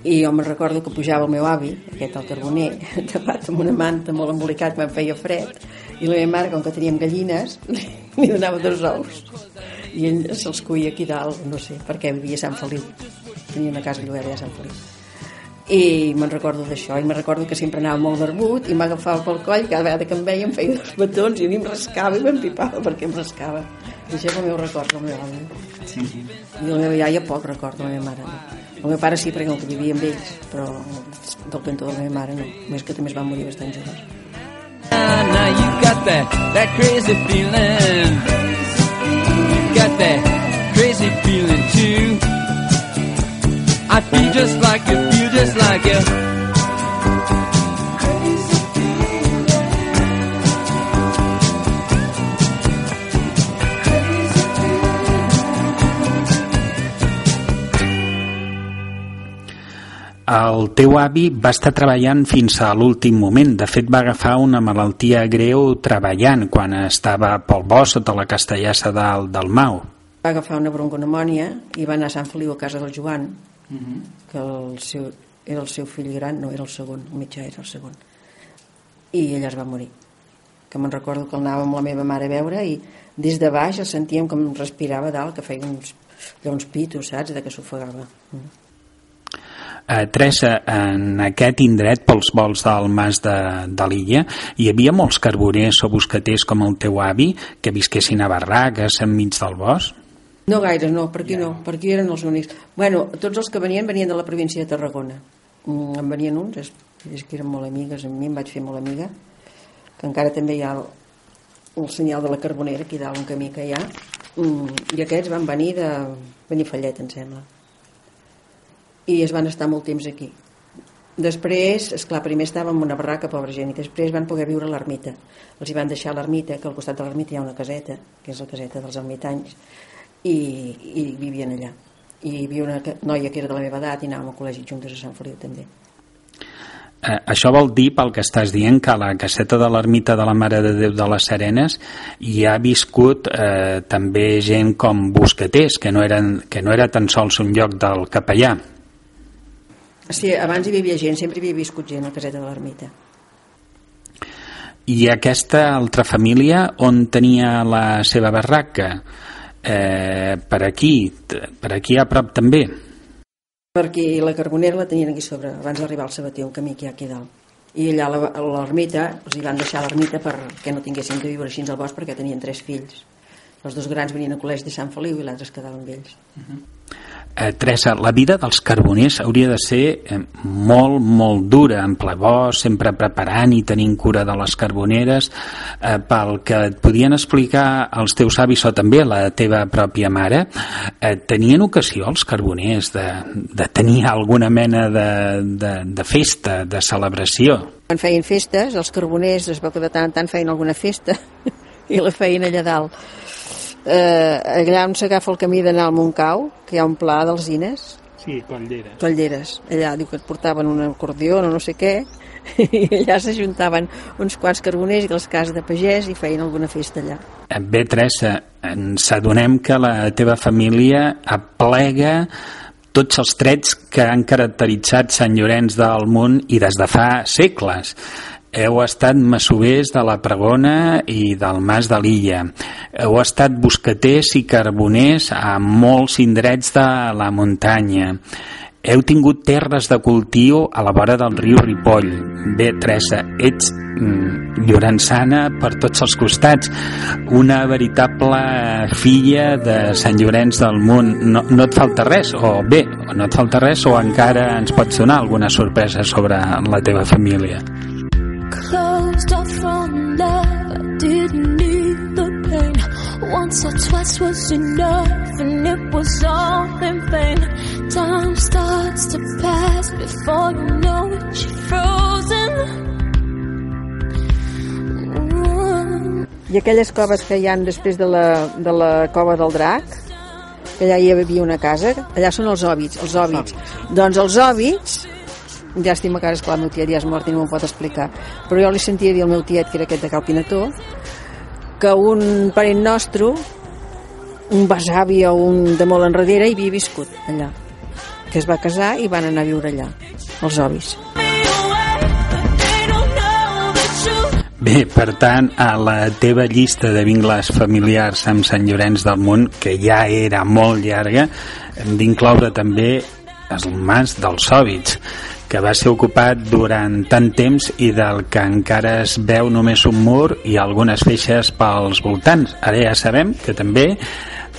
I jo me recordo que pujava el meu avi aquest al carboner, tapat amb una manta molt embolicat, me'n feia fred i la meva mare, com que teníem gallines li donava dos ous. I ell se'ls cuia aquí dalt no sé, perquè vivia a Sant Feliu. Tenia una casa allà a Sant Feliu i me'n recordo d'això i me'n recordo que sempre anava molt barbut i m'agafava pel coll cada vegada que em veia em feia dos batons i a mi em rascava i m'empipava perquè em rascava. I això és el meu record del meu home sí. i el meu iaia poc record de la meva mare no? el meu pare sí perquè el que vivia amb ells però del cantó de la meva mare no. Més que també es va morir bastant joves. Now you got that, that crazy feeling. You got that crazy feeling too. I feel just like feel just like you. El teu avi va estar treballant fins a l'últim moment. De fet, va agafar una malaltia greu treballant quan estava pel bosc de la castellassa del, del Mau. Va agafar una bronconemònia i va anar a Sant Feliu a casa del Joan uh -huh. que el seu, era el seu fill gran, no era el segon, el mitjà era el segon. I ella es va morir. Que me'n recordo que el amb la meva mare a veure i des de baix el sentíem com respirava dalt, que feia uns, uns pitos, saps?, de que s'ofegava. Uh, Teresa, en aquest indret pels vols del Mas de, de l'Illa hi havia molts carboners o bosqueters com el teu avi que visquessin a barraques enmig del bosc? No gaire, no, per aquí no, per aquí eren els únics. Bueno, tots els que venien venien de la província de Tarragona. Mm, en venien uns, és, és que eren molt amigues, amb mi em vaig fer molt amiga, que encara també hi ha el, el senyal de la Carbonera, aquí dalt un camí que hi ha, mm, i aquests van venir de Benifallet, em sembla. I es van estar molt temps aquí. Després, és clar, primer estàvem en una barraca, pobra gent, i després van poder viure a l'ermita. Els hi van deixar l'ermita, que al costat de l'ermita hi ha una caseta, que és la caseta dels ermitanys, i, i vivien allà i hi havia una noia que era de la meva edat i anàvem a col·legi juntes a Sant Feliu també Eh, això vol dir, pel que estàs dient, que a la caseta de l'ermita de la Mare de Déu de les Serenes hi ha viscut eh, també gent com bosqueters, que no, eren, que no era tan sols un lloc del capellà. Sí, abans hi vivia gent, sempre hi havia viscut gent a la caseta de l'ermita. I aquesta altra família on tenia la seva barraca? Eh, per aquí, per aquí a prop també. Perquè la Carbonera la tenien aquí sobre, abans d'arribar al Sabater, un camí que hi ha aquí dalt. I allà l'ermita, els hi van deixar l'ermita perquè no tinguessin de viure així al bosc perquè tenien tres fills. Els dos grans venien a col·legi de Sant Feliu i l'altre es quedaven amb ells. Uh -huh eh, Teresa, la vida dels carboners hauria de ser eh, molt, molt dura, en ple bosc, sempre preparant i tenint cura de les carboneres, eh, pel que et podien explicar els teus avis o també la teva pròpia mare, eh, tenien ocasió els carboners de, de tenir alguna mena de, de, de festa, de celebració? Quan feien festes, els carboners es veu que de tant en tant feien alguna festa i la feien allà dalt eh, allà on s'agafa el camí d'anar al Montcau, que hi ha un pla dels Ines. Sí, Tolleres. Tolleres. Allà diu que et portaven un acordió o no sé què, i allà s'ajuntaven uns quants carboners i les cases de pagès i feien alguna festa allà. Bé, Teresa, ens adonem que la teva família aplega tots els trets que han caracteritzat Sant Llorenç del Munt i des de fa segles. Heu estat masovers de la Pregona i del Mas de l'Illa. Heu estat bosqueters i carboners a molts indrets de la muntanya. Heu tingut terres de cultiu a la vora del riu Ripoll. Bé, Teresa, ets mm, llorençana per tots els costats. Una veritable filla de Sant Llorenç del Munt. No, no et falta res? O bé, no et falta res o encara ens pots donar alguna sorpresa sobre la teva família? Once or twice was enough, and it was all in vain. Time starts to pass before you know it, you're frozen. I aquelles coves que hi han després de la, de la cova del drac, que allà hi havia una casa, allà són els òbits, els òbits. Doncs els òbits, llàstima que ara, esclar, el meu tiet ja és mort i no m'ho pot explicar, però jo li sentia dir al meu tiet, que era aquest de Cal Pinató, que un parent nostre, un besavi o un de molt enrere, hi havia viscut allà, que es va casar i van anar a viure allà, els truth. Bé, per tant, a la teva llista de vingles familiars amb Sant Llorenç del Munt, que ja era molt llarga, hem d'incloure també el mas dels Hòbits, que va ser ocupat durant tant temps i del que encara es veu només un mur i algunes feixes pels voltants. Ara ja sabem que també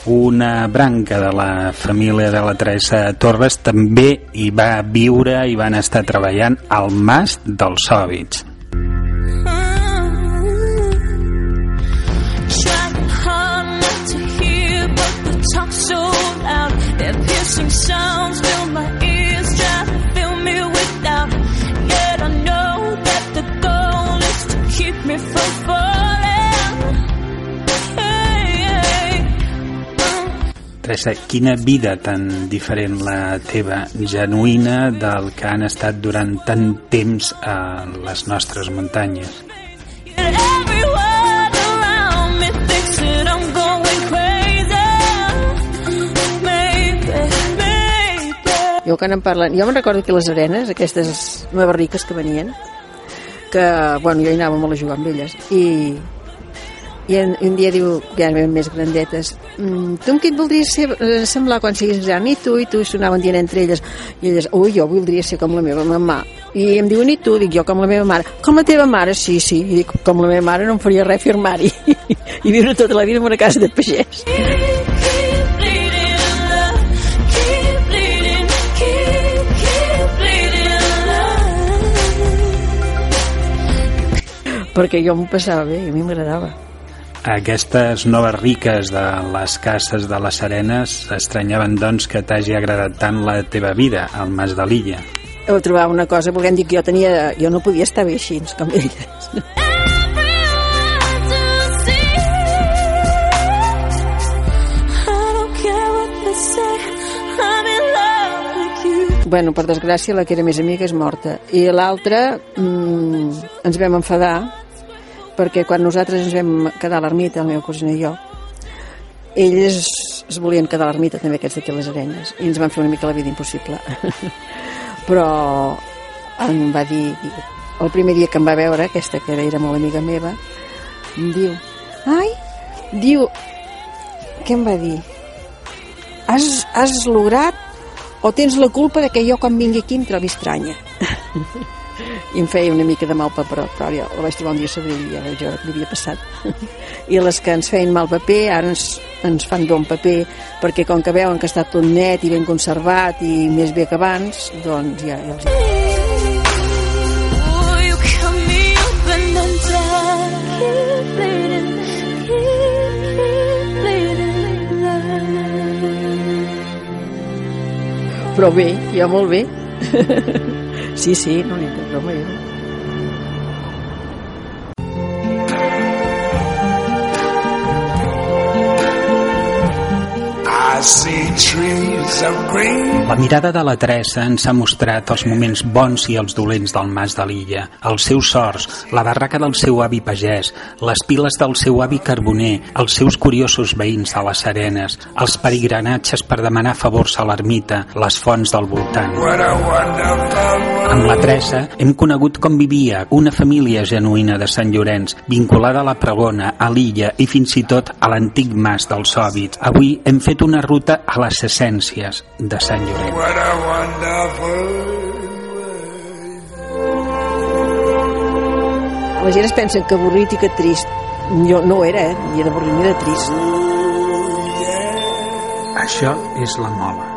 una branca de la família de la Teresa Torres també hi va viure i van estar treballant al mas dels Hòbits. Trying Teresa, quina vida tan diferent la teva, genuïna del que han estat durant tant temps a les nostres muntanyes. Jo que n'en parlen... Jo me'n recordo que les arenes, aquestes mabarriques que venien, que, bueno, jo hi anava molt a jugar amb elles, i, i en, un dia diu, ja eren més grandetes, mm, tu amb qui et voldries ser, eh, semblar quan siguis gran? I tu, i tu, i sonaven dient entre elles, i elles, ui, jo voldria ser com la meva mamà. I em diuen, i tu? Dic, jo com la meva mare. Com la teva mare? Sí, sí. I dic, com la meva mare no em faria res firmar-hi. I viure tota la vida en una casa de pagès. Perquè jo m'ho passava bé i a mi m'agradava. Aquestes noves riques de les cases de les Arenes estranyaven doncs que t'hagi agradat tant la teva vida al Mas de l'Illa. Heu trobat una cosa, perquè em dic que jo tenia... Jo no podia estar bé així, com elles. Bueno, per desgràcia, la que era més amiga és morta. I l'altra, mm, ens vam enfadar, perquè quan nosaltres ens vam quedar a l'ermita, el meu cosina i jo, ells es volien quedar a l'ermita, també aquests d'aquí a les arenes, i ens van fer una mica la vida impossible. Però em va dir, el primer dia que em va veure, aquesta que era molt amiga meva, em diu, ai, diu, què em va dir? Has, has lograt o tens la culpa de que jo quan vingui aquí em trobi estranya i em feia una mica de mal paper però jo la vaig trobar un dia i ja vaig veure què li havia passat. I les que ens feien mal paper ara ens, ens fan bon paper perquè com que veuen que està tot net i ben conservat i més bé que abans doncs ja, ja els... Love. però bé, jo molt bé sí, sí, no n'hi ha cap La mirada de la Teresa ens ha mostrat els moments bons i els dolents del mas de l'illa, els seus sorts, la barraca del seu avi pagès, les piles del seu avi carboner, els seus curiosos veïns de les Serenes, els peregrinatges per demanar favors a l'ermita, les fonts del voltant. Amb la Teresa hem conegut com vivia una família genuïna de Sant Llorenç, vinculada a la pregona, a l'illa i fins i tot a l'antic mas dels Hòbits. Avui hem fet una ruta a les essències de Sant Llorenç. La gent es pensa que avorrit i que trist. Jo no era, eh? Ni era avorrit ni era trist. Això és la mola.